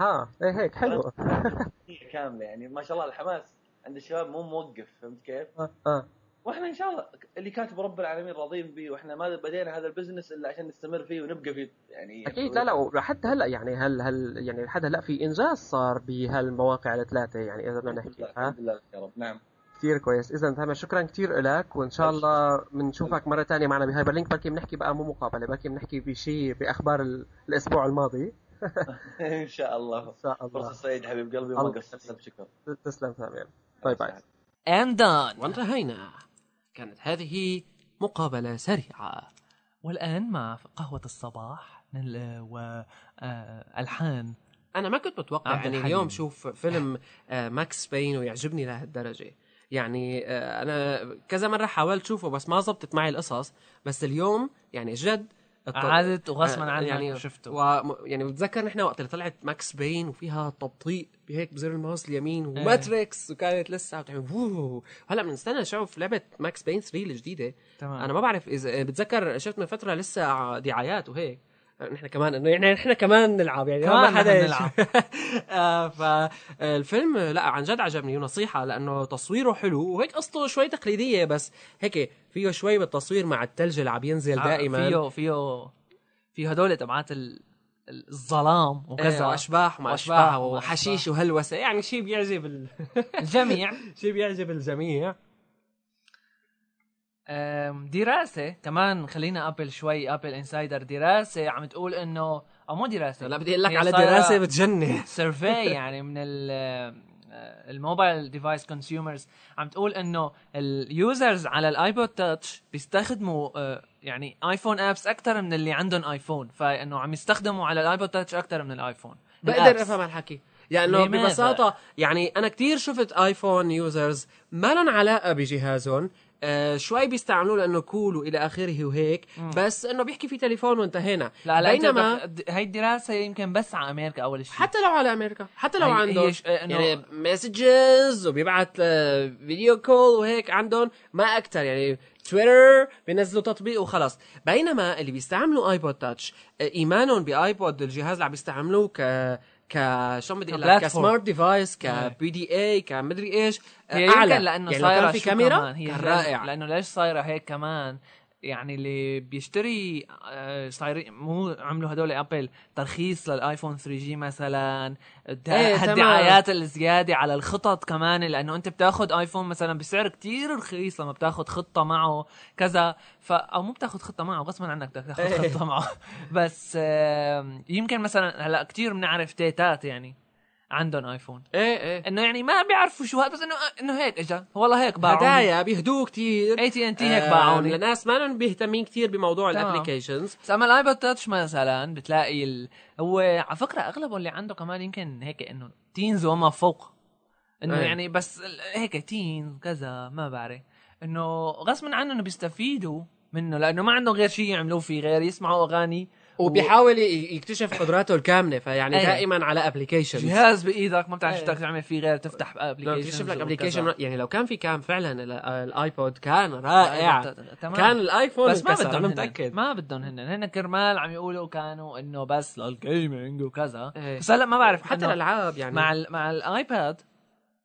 ها إيه هيك حلو. [laughs] كاملة يعني ما شاء الله الحماس عند الشباب مو موقف فهمت كيف؟ آه آه. وإحنا ان شاء الله اللي كاتب رب العالمين راضين به وإحنا ما بدينا هذا ال business إلا عشان نستمر فيه ونبقى فيه يعني أكيد لا لا وحتى هلا يعني هل هل يعني لحد هلا في إنجاز صار بهالمواقع الثلاثة يعني إذا بدنا نحكي ها؟ الحمد لله يا رب نعم. كثير كويس. اذا تمام شكرا كثير لك وإن شاء الله بنشوفك مرة ثانية معنا ب Hyperlink بركي بنحكي بقى مو مقابلة بركي بنحكي بشيء بأخبار ال- الأسبوع الماضي. [laughs] إن شاء الله. إن شاء الله. فرصة سعيدة حبيب قلبي وما قصرت. بشكر تسلم تمام. bye bye. and done. وانتهينا. كانت هذه مقابلة سريعة. والآن مع قهوة الصباح نل- والألحان أنا ما كنت متوقع عبد يعني. اليوم شوف فيلم آه، Max Payne ويعجبني لهالدرجة. يعني آه، أنا كذا مرة حاولت شوفه بس ما زبطت معي القصص. بس اليوم يعني جد عادت وغصبا آه، عنك يعني شفته. و... يعني بتذكر نحن وقت اللي طلعت Max Payne وفيها تبطيء بهيك بزر الماوس اليمين و Matrix وكانت لسه عم تعمل ووو هلأ بنستنى نشوف لعبة Max Payne 3 الجديدة. تمام. أنا ما بعرف إذا بتذكر شفت من فترة لسه دعايات وهيك. نحن كمان إنه يعني نحن كمان نلعب يعني كمان ما حدا نلعب. [laughs] آه فالفيلم لا عن جد عجبني ونصيحة لأنه تصويره حلو وهيك قصته شوي تقليدية بس هيك فيه شوي بالتصوير مع الثلج اللي عم ينزل دائما. فيه فيه فيه هدول تبعات ال- ال- الظلام إيه، وكذا وأشباح وما أشباح وحشيش وهلوسة يعني شيء بيعجب ال... الجميع. [laughs] شيء بيعجب الجميع. أم، دراسة. كمان خلينا Apple شوي Apple Insider دراسة. عم تقول إنه أو مو دراسة. لا بدي أقول لك على دراسة بتجنن. survey [laughs] يعني من ال ال mobile device consumers عم تقول إنه ال users على ال iPod Touch بيستخدموا آه، يعني iPhone apps أكثر من اللي عندهم iPhone فإنه عم يستخدموا على ال iPod Touch أكثر من ال iPhone بقدر. أفهم هالحكي. يعني لماذا؟ ببساطة يعني أنا كتير شفت iPhone users ما لهم علاقة بجهازهم آه شوي بيستعملوه لأنه cool وإلى آخره وهيك بس إنه بيحكي في تليفون وانتهينا لا لا بينما هي الدراسة يمكن بس على أمريكا أول شيء. حتى لو على أمريكا حتى لو هي- عندهم. هي ش- إنه- يعني messages وبيبعت آه، video call وهيك عندهم ما أكتر. يعني تويتر بينزلوا تطبيق وخلاص بينما اللي بيستعملوا iPod Touch آه، إيمانهم ب iPod الجهاز اللي عم بيستعملوه ك ك شو بدي أقول لك. ك smart device. ك PDA كمدري إيش هي أعلى يمكن لأنه يعني صايره كان في كاميرا كمان هي كان لأن- رائع لأنه ليش صايرة هيك كمان يعني اللي بيشتري آه، صايرين مو عملوا هدول Apple ترخيص لل iPhone 3G مثلا الد- إيه، الزيادة على الخطط كمان لأنه أنت بتاخذ iPhone مثلا بسعر كتير رخيص لما بتاخذ خطة معه كذا ف أو مو بتاخذ خطة معه غصبا عنك بدك تاخذ إيه. خطة معه. [laughs] بس يمكن مثلا هلأ كتير بنعرف تيتات يعني. عندهم iPhone. إيه إيه. إنه يعني ما بيعرفوا شو هذا بس انه إنه هيك إجا. والله هيك باعوني. هدايا بيهدوه كتير. اي تي ان تي هيك باعوني. الناس ما لهم بيهتمين كتير بموضوع. ال applications بس أما ال iPod Touch مثلا بتلاقي ال... هو على فكرة اغلبه اللي عنده كمان يمكن هيك إنه teens وما فوق. إنه إيه. يعني بس هيك teens كذا ما بعرف. إنه غصبا عنهم بيستفيدوا منه لأنه ما عندهم غير شيء يعملوا فيه غير يسمعوا أغاني. وبيحاول يكتشف قدراته الكامله فيعني إيه. دائما على application جهاز بإيدك ما بتعرف شو إيه. بدك تعمل فيه غير تفتح application تكتشف لك application يعني لو كان في كان فعلا ال- ال iPod كان رائع تمام كان ال iPhone بس ما بدهم. متأكد ما بدهم هن هن كرمال عم يقولوا كانوا إنه بس لل gaming وكذا إيه. بس هلأ ما بعرف حتى الالعاب يعني مع ال مع ال iPod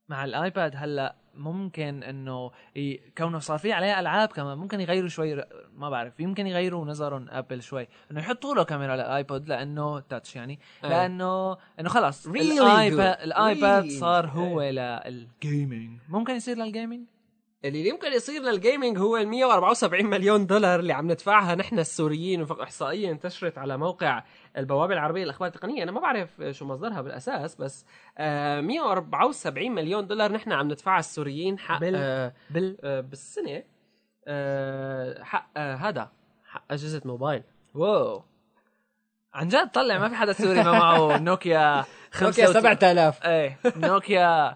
مع ال iPod هلأ ممكن إنه ي- كونه صار في عليه ألعاب كمان ممكن يغيروا شوي ما بعرف يمكن يغيروا نظرهم Apple شوي إنه يحطوا له كاميرا لل iPod لأنه Touch يعني إيه. لأنه إنه خلص Really الايباد. الايباد Really. صار هو لل gaming ممكن يصير لل gaming اللي يمكن يصير لل gaming هو ال 174 مليون دولار اللي عم ندفعها نحن السوريين وفق إحصائية انتشرت على موقع البوابة العربية للأخبار التقنية. أنا ما بعرف شو مصدرها بالأساس بس آه 174 مليون دولار نحن عم ندفعها السوريين حق بال- آه بال آه بالسنة آه حق آه هذا حق أجهزة موبايل. واو. عن جد طلع ما في حدا سوري ما معه [laughs] نوكيا نوكيا 75 7000 إيه نوكيا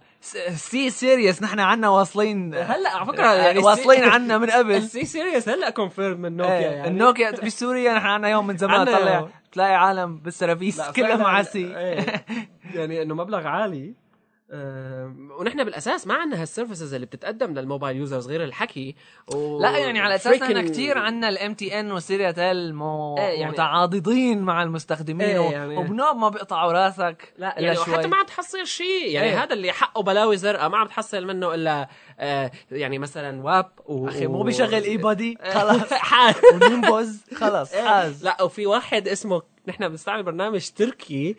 سي سيريس نحن عنا واصلين. هلأ على فكرة يعني واصلين [laughs] عنا من قبل. السي سيريس هلأ كونفيرم من نوكيا إيه يعني. النوكيا بسوريا نحن عنا يوم من زمان طلع. تلاقي عالم بالسرابيس كلهم على السي إيه. [laughs] يعني إنه مبلغ عالي. ونحن بالأساس ما عندنا هال services اللي بتتقدم لل mobile users غير الحكي و... لا يعني على أساس إحنا كثير عنا ال MTN و Syriatel مو إيه يعني- متعاضدين مع المستخدمين إيه يعني- وبنوب ما بيقطعوا راسك لا يعني شوي. حتى ما عم تحصل شيء يعني إيه. هذا اللي حقه بلاوي زرقاء ما عم تحصل منه إلا آه يعني مثلا WAP و... أخي مو بيشغل [laughs] eBuddy خلاص [laughs] حال [laughs] و Nimbuzz خلص إيه. حاز لا وفي واحد اسمه نحن بنستعمل برنامج تركي.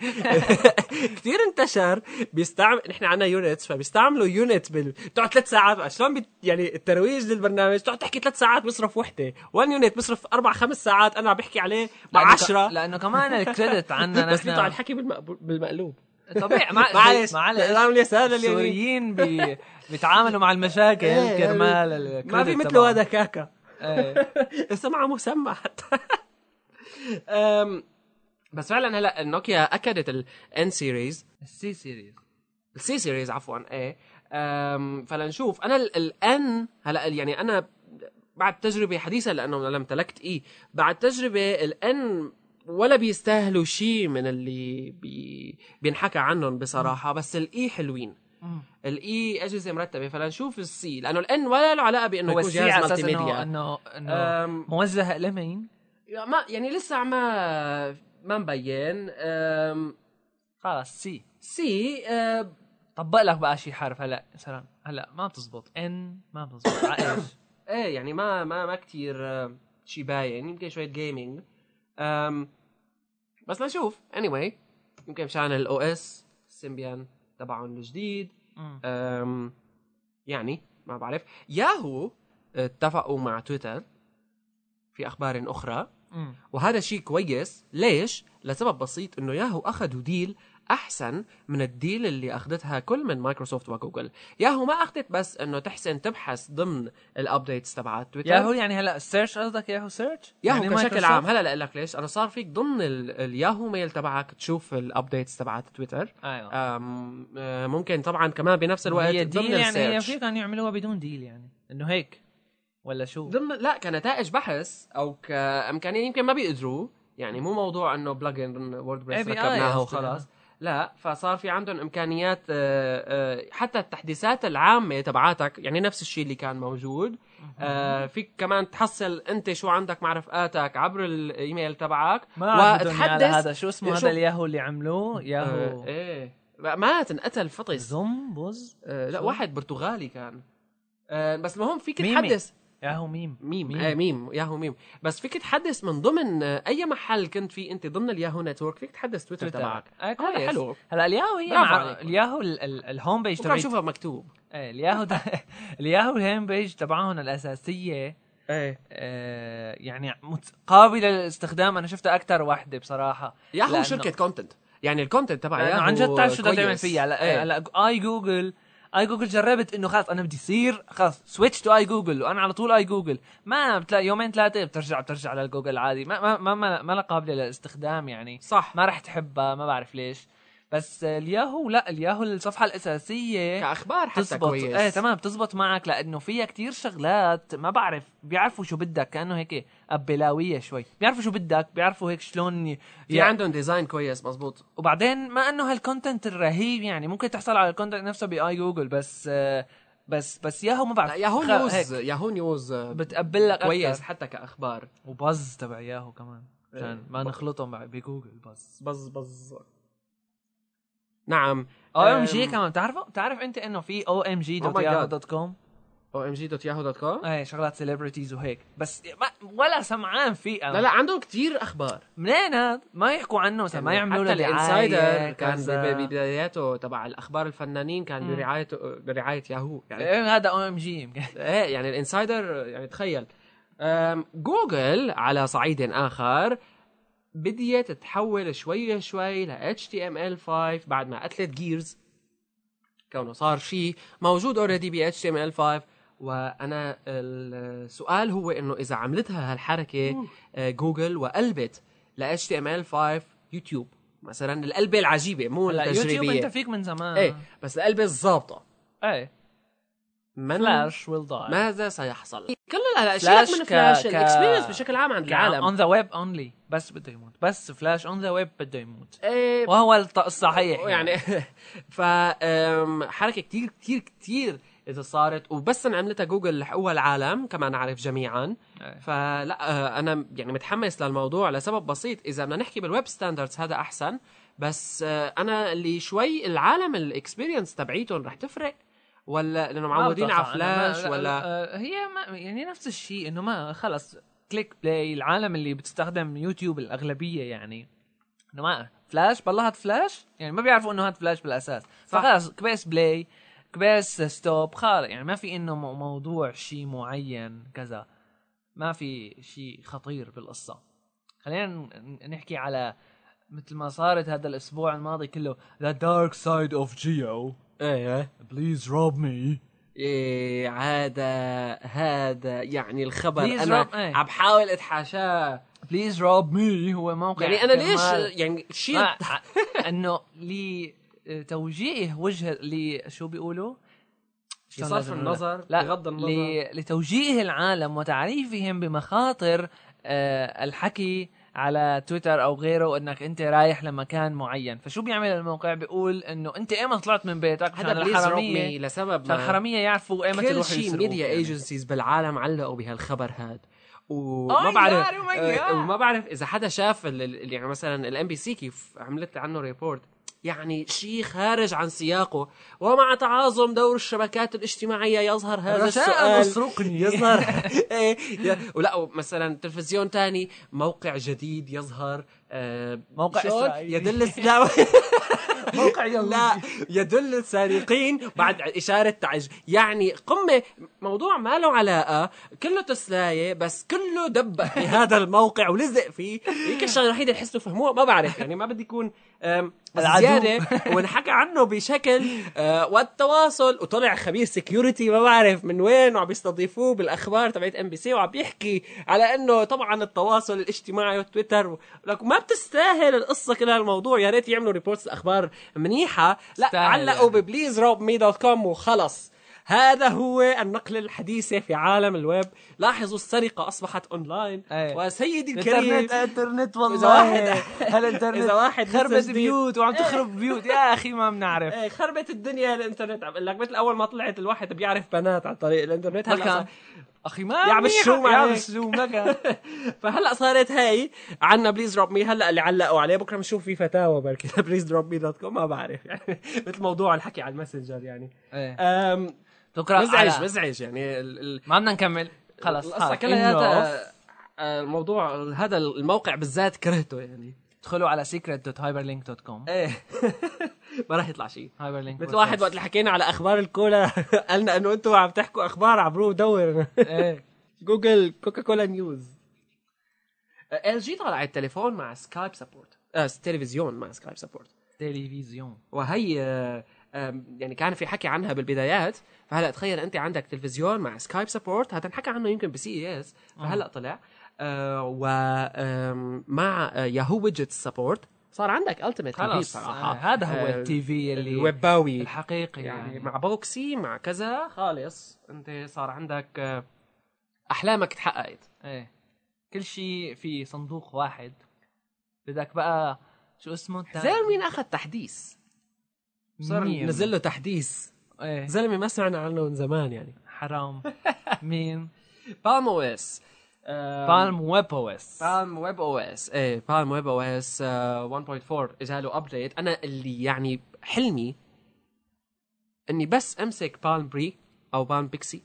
[laughs] كثير انتشر. بيستعمل نحن عنا يونتس فبيستعملوا يونت بال... بتقعد ثلاث ساعات. شلون بي... يعني الترويج للبرنامج؟ بتقعد تحكي ثلاث ساعات بصرف وحدة. وان يونت بصرف أربع خمس ساعات. أنا عم بحكي عليه مع لأنه ك- عشرة لأنه كمان الكريدت عنا [laughs] بس بيطلع الحكي. بالمقلوب. طبيعي. مع- [laughs] معلش. معلش اليسار اليمين السوريين بي... بيتعاملوا مع المشاكل إيه، كرمال ما في مثله. هذا كاكا. إيه. اسمها مسمى حتى. بس فعلا هلا النوكيا أكدت الان series ال C series ال C series عفوا إيه. فلنشوف. أنا الان هلا يعني أنا بعد تجربة حديثة لأنه أنا امتلكت E بعد تجربة الان ولا بيستاهلوا شيء من اللي بي بينحكى عنهم بصراحة بس ال E حلوين. ال E أجهزة مرتبة. فلنشوف ال C لأنه الان ولا له علاقة بأنه هو السي على أساس إنه إنه موجه لمين؟ ما يعني لسه ما ما مبين خلص سي. سي طبق لك بقى شي حرف هلا مثلا هلا ما بتزبط. ان ما بتزبط. على إيش؟ [coughs] إيه يعني ما ما ما كثير شيء باين. يمكن شوية جيمنج بس لنشوف. اني anyway يمكن مشان الاو اس سيمبيان تبعهم الجديد. يعني ما بعرف. ياهو اتفقوا مع تويتر في أخبار أخرى. وهذا شيء كويس. ليش؟ لسبب بسيط إنه ياهو أخذوا deal أحسن من ال deal اللي أخذتها كل من Microsoft و Google. Yahoo ما أخذت بس إنه تحسن تبحث ضمن ال updates تبعت Twitter Yahoo يعني هلا ال search قصدك؟ Yahoo search Yahoo يعني بشكل؟ عام. هلا لك ليش. أنا صار فيك ضمن ال- ال Yahoo Mail تبعك تشوف ال updates تبعت تويتر أيوه. آه، ممكن طبعا كمان بنفس الوقت هي ضمن deal يعني هي ال search. في كانوا يعملوا بدون deal يعني. إنه هيك. ولا شو؟ ضمن لا كنتائج بحث أو كامكانيه يمكن ما بيقدروا. يعني مو موضوع إنه plugin WordPress ركبناها. وخلاص. لا فصار في عندهم إمكانيات آه، آه، حتى التحديثات العامة تبعاتك يعني نفس الشيء اللي كان موجود. آه، فيك كمان تحصل أنت شو عندك مع رفقاتك عبر الإيميل تبعك. ما وتحدث هذا شو اسمه هذا الياهو اللي عملوه ياهو. إيه. مات انقتل فطس. زوم Buzz. آه، لا؟ واحد برتغالي كان. بس المهم فيك. تحدث. Yahoo Meme. Meme. Meme, آه Meme. Yahoo Meme. بس فيك تحدث من ضمن آه، أي محل كنت فيه أنت ضمن ال Yahoo network فيك تحدث تويتر. تبعك. آه كويس. حلو. هلا الياهو هي مع. الياهو ال- ال- ال home page بكره تبعت اشوفها مكتوب. إيه ال [laughs] Yahoo ال Yahoo ال home page تبعهم الأساسية إيه. آه يعني قابلة للاستخدام. أنا شفتها أكثر وحده بصراحة. ياهو شركة content يعني ال content تبع ياهو عن جد تعرف شو بدك تعمل. فيها. هلا iGoogle iGoogle جربت إنه خلص أنا بدي يصير خلص switch to iGoogle وأنا على طول iGoogle. ما بتلاقي يومين ثلاثة بترجع بترجع للجوجل العادي ما ما ما ما, ما قابله للاستخدام يعني. صح. ما رح تحبها ما بعرف ليش. بس الياهو لا الياهو الصفحة الأساسية كأخبار حتى بتزبط كويس. إيه تمام بتزبط معك لأنه فيها كتير شغلات ما بعرف بيعرفوا شو بدك كأنه هيك ابلاويه شوي. بيعرفوا شو بدك بيعرفوا هيك شلون ي... في عندهم design كويس مزبوط وبعدين ما إنه هال content الرهيب يعني ممكن تحصل على ال content نفسه ب iGoogle بس آه، بس بس ياهو ما بعرف. لا Yahoo News Yahoo News آه، بتقبل لك كويس كويس حتى كأخبار. و Buzz تبع ياهو كمان عشان إيه. ما نخلطهم ب Google Buzz. Buzz Buzz. نعم. OM. G كمان. بتعرفوا بتعرف أنت إنه في OMG dot Yahoo. dot com OMG dot Yahoo dot com إيه شغلات celebrities وهيك. بس ما ولا سمعان فيه أنا لا لا عندهم كتير أخبار. منين هذا؟ ما يحكوا عنه مثلا ما يعملوا له ال Insider كان ببداياته تبع الأخبار الفنانين كان مم. برعايته برعاية ياهو يعني إيه هذا OMG يمكن. [laughs] إيه يعني ال Insider يعني تخيل. جوجل على صعيد آخر بديت تحول شوي شوي ل HTML5 بعد ما قتلت Gears كونه صار شيء موجود already ب HTML5 وأنا السؤال هو إنه إذا عملتها هالحركة آه، جوجل وقلبت ل HTML5 YouTube. مثلا القلبة العجيبة مو هلا يوتيوب أنت التجريبيه فيك من زمان. إيه بس القلبة الظابطه إيه. من Flash will die ماذا سيحصل؟ كل لا فلاش شيلك من Flash ال experience بشكل عام عند العالم العالم. on the web only بس بده يموت. بس Flash on the web بده يموت. إيه وهو الصحيح يعني. [laughs] ف أم، حركة كتير كتير كتير إذا صارت وبس انعملتها جوجل لحقوها العالم كما نعرف جميعا. إيه. فلا آه، أنا يعني متحمس للموضوع لسبب بسيط. إذا بدنا نحكي بال web standards هذا أحسن. بس آه، أنا اللي شوي العالم ال experience تبعيتهم رح تفرق؟ ولا لأنه معودين على فلاش لا- ولا؟ لا، هي ما يعني نفس الشيء إنه ما خلص click play العالم اللي بتستخدم يوتيوب الأغلبية يعني. إنه ما فلاش بالله هاد فلاش يعني ما بيعرفوا إنه هاد فلاش بالأساس. صح. فخلص كبس play كبس stop خالص. يعني ما في إنه مو- موضوع شيء معين كذا. ما في شيء خطير بالقصة. خلينا نحكي على مثل ما صارت هذا الأسبوع الماضي كله. The dark side of Geo. إيه. Please rob me. إيه هذا هذا يعني الخبر أنا إيه. عم بحاول أتحاشاه Please rob me هو موقع يعني أنا ليش يعني شيء إنه لتوجيه وجه ل شو بيقولوا؟ بصرف؟ النظر لا بغض النظر. لتوجيه العالم وتعريفهم بمخاطر آه الحكي على تويتر أو غيره إنك أنت رايح لمكان معين. فشو بيعمل الموقع؟ بيقول إنه أنت ايمت طلعت من بيتك؟ هذا الحرامية. مي لسبب ما الحرامية يعرفوا ايمت كل شيء media. agencies بالعالم علقوا بهالخبر هذا وما Oh بعرف oh آه،. وما بعرف إذا حدا شاف يعني مثلا ال MBC كيف عملت عنه report يعني شيء خارج عن سياقه ومع تعاظم دور الشبكات الاجتماعية يظهر هذا السؤال اسرقني يظهر [laughs] إيه يا- ولا مثلا تلفزيون تاني موقع جديد يظهر آه، موقع شلون؟ إسرائيلي. يدل لا [laughs] موقع يهودي. لا يدل السارقين بعد إشارة تعج يعني قمة موضوع ما له علاقة كله تسلاية بس كله دب بهذا الموقع ولزق فيه يمكن الشغلة الوحيدة اللي حسوا فهموها ما بعرف يعني ما بدي يكون زيادة [laughs] وانحكى عنه بشكل آه، والتواصل وطلع خبير security ما بعرف من وين وعم بيستضيفوه بالأخبار تبعت MBC وعم بيحكي على إنه طبعا التواصل الاجتماعي وتويتر لك ما بتستاهل القصة كل هالموضوع. يا ريت يعملوا reports أخبار منيحة. لا علقوا يعني. ب please rob me dot com وخلص. هذا هو النقلة الحديثة في عالم الويب. لاحظوا السرقة أصبحت أونلاين. أيه. وسيدي الكريم. الانترنت إنترنت والله. إذا واحد- [laughs] هالانترنت إذا واحد خربت. بيوت وعم تخرب بيوت. يا أخي ما بنعرف. إيه خربت الدنيا الإنترنت. عم بقول لك مثل أول ما طلعت الواحد بيعرف بنات عن طريق الإنترنت. هلأ أخي ما يا عم. الشوم يا عم عليك. الشوم ما كان. [laughs] فهلأ صارت هاي عنا please rob me هلأ اللي علقوا عليه بكرة بنشوف في فتاوى بركي. please rob me dot com ما بعرف يعني. [laughs] مثل موضوع الحكي على الماسنجر يعني. إيه. بكره مزعج على- مزعج يعني ال ال ما بدنا نكمل. خلص القصة هاك كلها آه، الموضوع هذا الموقع بالذات كرهته يعني. ادخلوا على secret.hyperlink.com إيه. [laughs] ما راح يطلع شيء. Hyperlink مثل واحد وقت اللي حكينا على أخبار الكولا [laughs] قالنا إنه أنتم عم تحكوا أخبار عبروا دور. إيه. [laughs] جوجل كوكا كولا news LG طلعت تليفون مع Skype support. آه تلفزيون مع Skype support. تلفزيون. وهي آه، يعني كان في حكي عنها بالبدايات فهلا تخيل أنت عندك تلفزيون مع Skype support هذا انحكى عنه يمكن ب CES فهلا طلع. ومع Yahoo widget support صار عندك ultimate خلص صراحة. آه، هذا هو آه، ال TV اللي الويباوي. الحقيقي يعني يعني, مع Boxee مع كذا خالص. أنت صار عندك آه، أحلامك تحققت إيه. كل شيء في صندوق واحد. بدك بقى شو اسمه؟ زلمه مين أخذ تحديث؟ صار؟ نزل له تحديث. إيه. زلمه ما سمعنا عنه من زمان يعني. حرام. مين؟ بالم أو اس بالم ويب أو اس بالم ويب أو اس إيه بالم ويب أو اس 1.4 اجى له update أنا اللي يعني حلمي إني بس أمسك Palm Pre أو Palm Pixi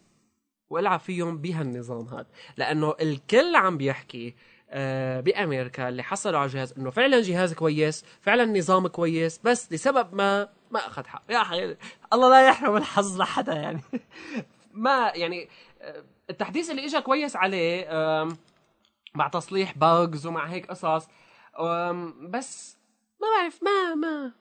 وألعب فيهم بهالنظام هذا. لأنه الكل عم بيحكي آه، بأمريكا اللي حصلوا على الجهاز إنه فعلا جهاز كويس فعلا نظام كويس بس لسبب ما ما أخذ حق. يا حي الله لا يحرم الحظ لحدا يعني. [laughs] ما يعني التحديث اللي اجى كويس عليه مع تصليح bugs ومع هيك قصص بس ما بعرف ما ما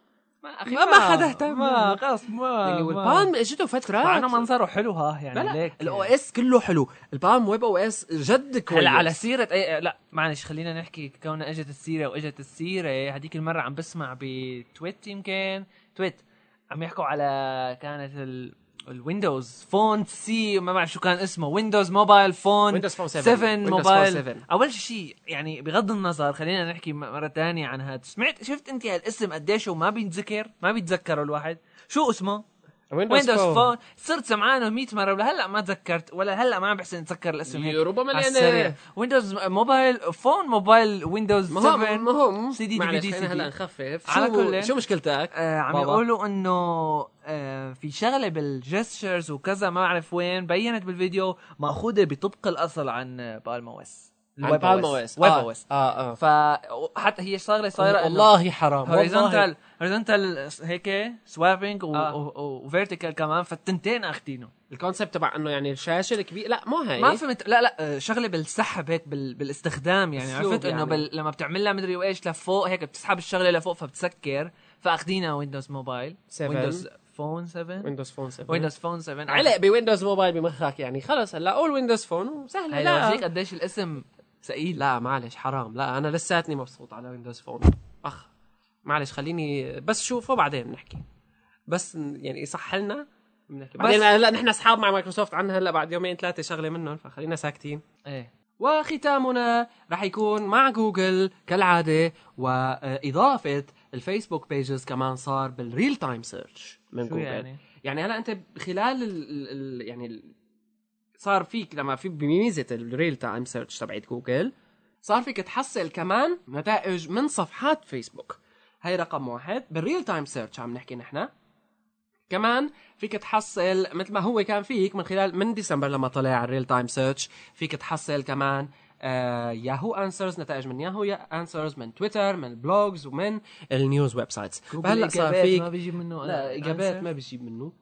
ما أخي ما- ما حدا اهتم. ما خلص ما يعني وال Palm إجته فتره مع إنه منظره حلو ها يعني لا ليك. ال OS كله حلو. ال Palm webOS جد كويس. هلا على سيرة أي لا معلش خلينا نحكي. كونها إجت السيرة وإجت السيرة هذيك المرة عم بسمع ب TWiT يمكن. TWiT عم يحكوا على كانت ال ال Windows Phone سي ما بعرف شو كان اسمه Windows Mobile Phone Windows Phone 7 7 Windows Phone Mobile 7. أول شيء يعني بغض النظر خلينا نحكي م- مرة تانية عن هذا سمعت شفت أنت هالاسم قديش وما بيتذكر؟ ما بيتذكره الواحد. شو اسمه؟ Windows Phone صرت سمعانه 100 مرة ولهلا ما تذكرت ولا هلأ ما عم بحسن اتذكر الاسم هيك. ربما لأن Windows Mobile Phone Mobile Windows ما هو 7 ما هو سي دي دي دي هلأ. نخفف. على كل شو مشكلتك؟ آه عم. يقولوا إنه آه في شغلة بال gestures وكذا ما بعرف وين بينت بالفيديو مأخوذة بطبق الأصل عن Palm OS عن Palm OS. webOS. آه آه. فحتى هي شغله صايرة والله حرام. horizontal horizontal هيك swiping آه. و vertical كمان فالتنتين اخذينه ال concept تبع انه يعني الشاشه الكبيره لا مو هي ما فهمت لا لا شغله بالسحب هيك بال... بالاستخدام يعني عرفت انه يعني. بال... لما بتعملها مدري وايش لفوق هيك بتسحب الشغله لفوق فبتسكر فاخذينها Windows Mobile 7. Windows Phone 7 Windows Phone 7 Windows Phone 7 علق ب Windows Mobile بمخك يعني خلص هلا قول Windows Phone وسهله لا لورجيك قديش الاسم ثقيل لا معلش حرام لا أنا لساتني مبسوط على Windows Phone اخ معلش خليني بس شوفه بعدين بنحكي. بس يعني يصح لنا بنحكي. بعدين هلا نحن أصحاب مع مايكروسوفت عنا هلا بعد يومين ثلاثة شغلة منهم فخلينا ساكتين. إيه. وختامنا راح يكون مع جوجل كالعادة وإضافة الفيسبوك pages كمان صار بال real time search من شو جوجل. يعني؟ يعني هلا أنت خلال ال ال ال يعني ال صار فيك لما في بميزة ال real time search تبعت جوجل صار فيك تحصل كمان نتائج من صفحات فيسبوك هي رقم واحد. بال real time search عم نحكي نحن. كمان فيك تحصل مثل ما هو كان فيك من خلال من ديسمبر لما طلع ال real time search فيك تحصل كمان آه Yahoo Answers نتائج من Yahoo Answers من تويتر من ال blogs ومن ال news websites فهلأ صار فيك ما بيجيب منه لا إجابات. ما بيجيب منه.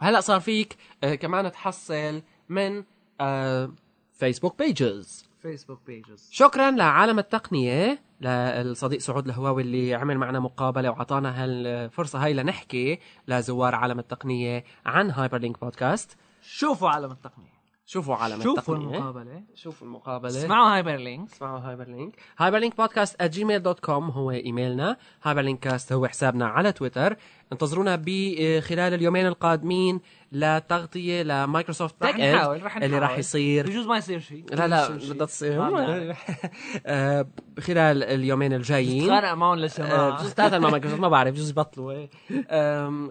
هلا صار فيك آه كمان تحصل من آه Facebook pages Facebook pages شكرا لعالم التقنية للصديق سعود الهواوي اللي عمل معنا مقابلة وعطانا هالفرصة هاي لنحكي لزوار عالم التقنية عن Hyperlink Podcast شوفوا عالم التقنية. شوفوا عالم شوفوا التقنية. المقابلة. شوفوا المقابلة. اسمعوا Hyperlink اسمعوا Hyperlink Hyperlink Podcast Gmail dot com هو إيميلنا. Hyperlink Cast هو حسابنا على تويتر. انتظرونا بخلال اليومين القادمين لتغطيه لمايكروسوفت رح تك نحاول رح اللي نحاول. راح يصير. بجوز ما يصير شيء. لا لا. بدها تصير. [laughs] آه، خلال اليومين الجايين. تخانق معهم آه، للسماع بجوز تاتا مع مايكروسوفت ما [laughs] بعرف بجوز يبطلوا إيه.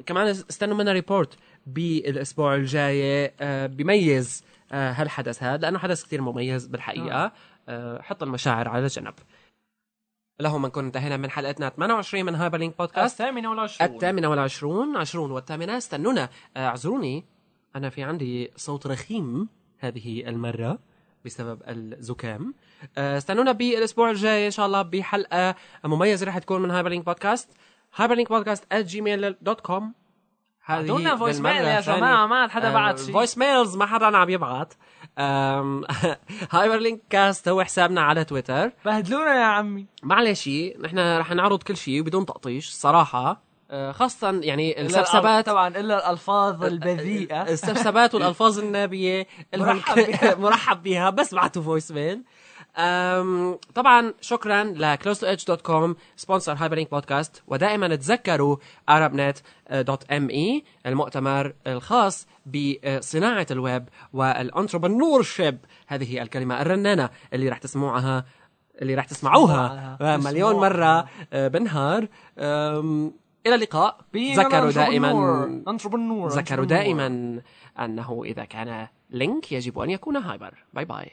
كمان استنوا منا ريبورت بالأسبوع الجاي آه، آه، هالحدث هذا لأنه حدث كثير مميز بالحقيقة. آه، حط المشاعر على جنب لهم نكون انتهينا من حلقتنا 28 من Hyperlink Podcast الثامنة والعشرون. الثامنة والعشرون عشرون والثامنة. استنونا. آه، اعذروني. أنا في عندي صوت رخيم هذه المرة بسبب الزكام. آه، استنونا بالأسبوع الجاي إن شاء الله بحلقة مميزة رح تكون من Hyperlink Podcast Hyperlink Podcast @gmail.com أعطونا voice mail يا جماعة ما حدا بعت شيء. voice mails ما حدا عم يبعت Hyperlink Cast هو حسابنا على تويتر. بهدلونا يا عمي. معلش نحن رح نعرض كل شيء بدون تقطيش صراحة. آه، خاصة يعني المسبات. طبعا إلا الألفاظ البذيئة. المسبات والألفاظ النابية [laughs] لهم [laughs] مرحب بها. بس بعتوا voice mail طبعا شكرا ل close2edge.com sponsor Hyperlink Podcast ودائما تذكروا arabnet.me المؤتمر الخاص بصناعة الويب وال entrepreneurship هذه الكلمة الرنانة اللي راح تسمعوها اللي راح تسمعوها. مليون مرة آه، بالنهار إلى اللقاء. تذكروا دائما تذكروا دائما أنه إذا كان link يجب أن يكون hyper bye bye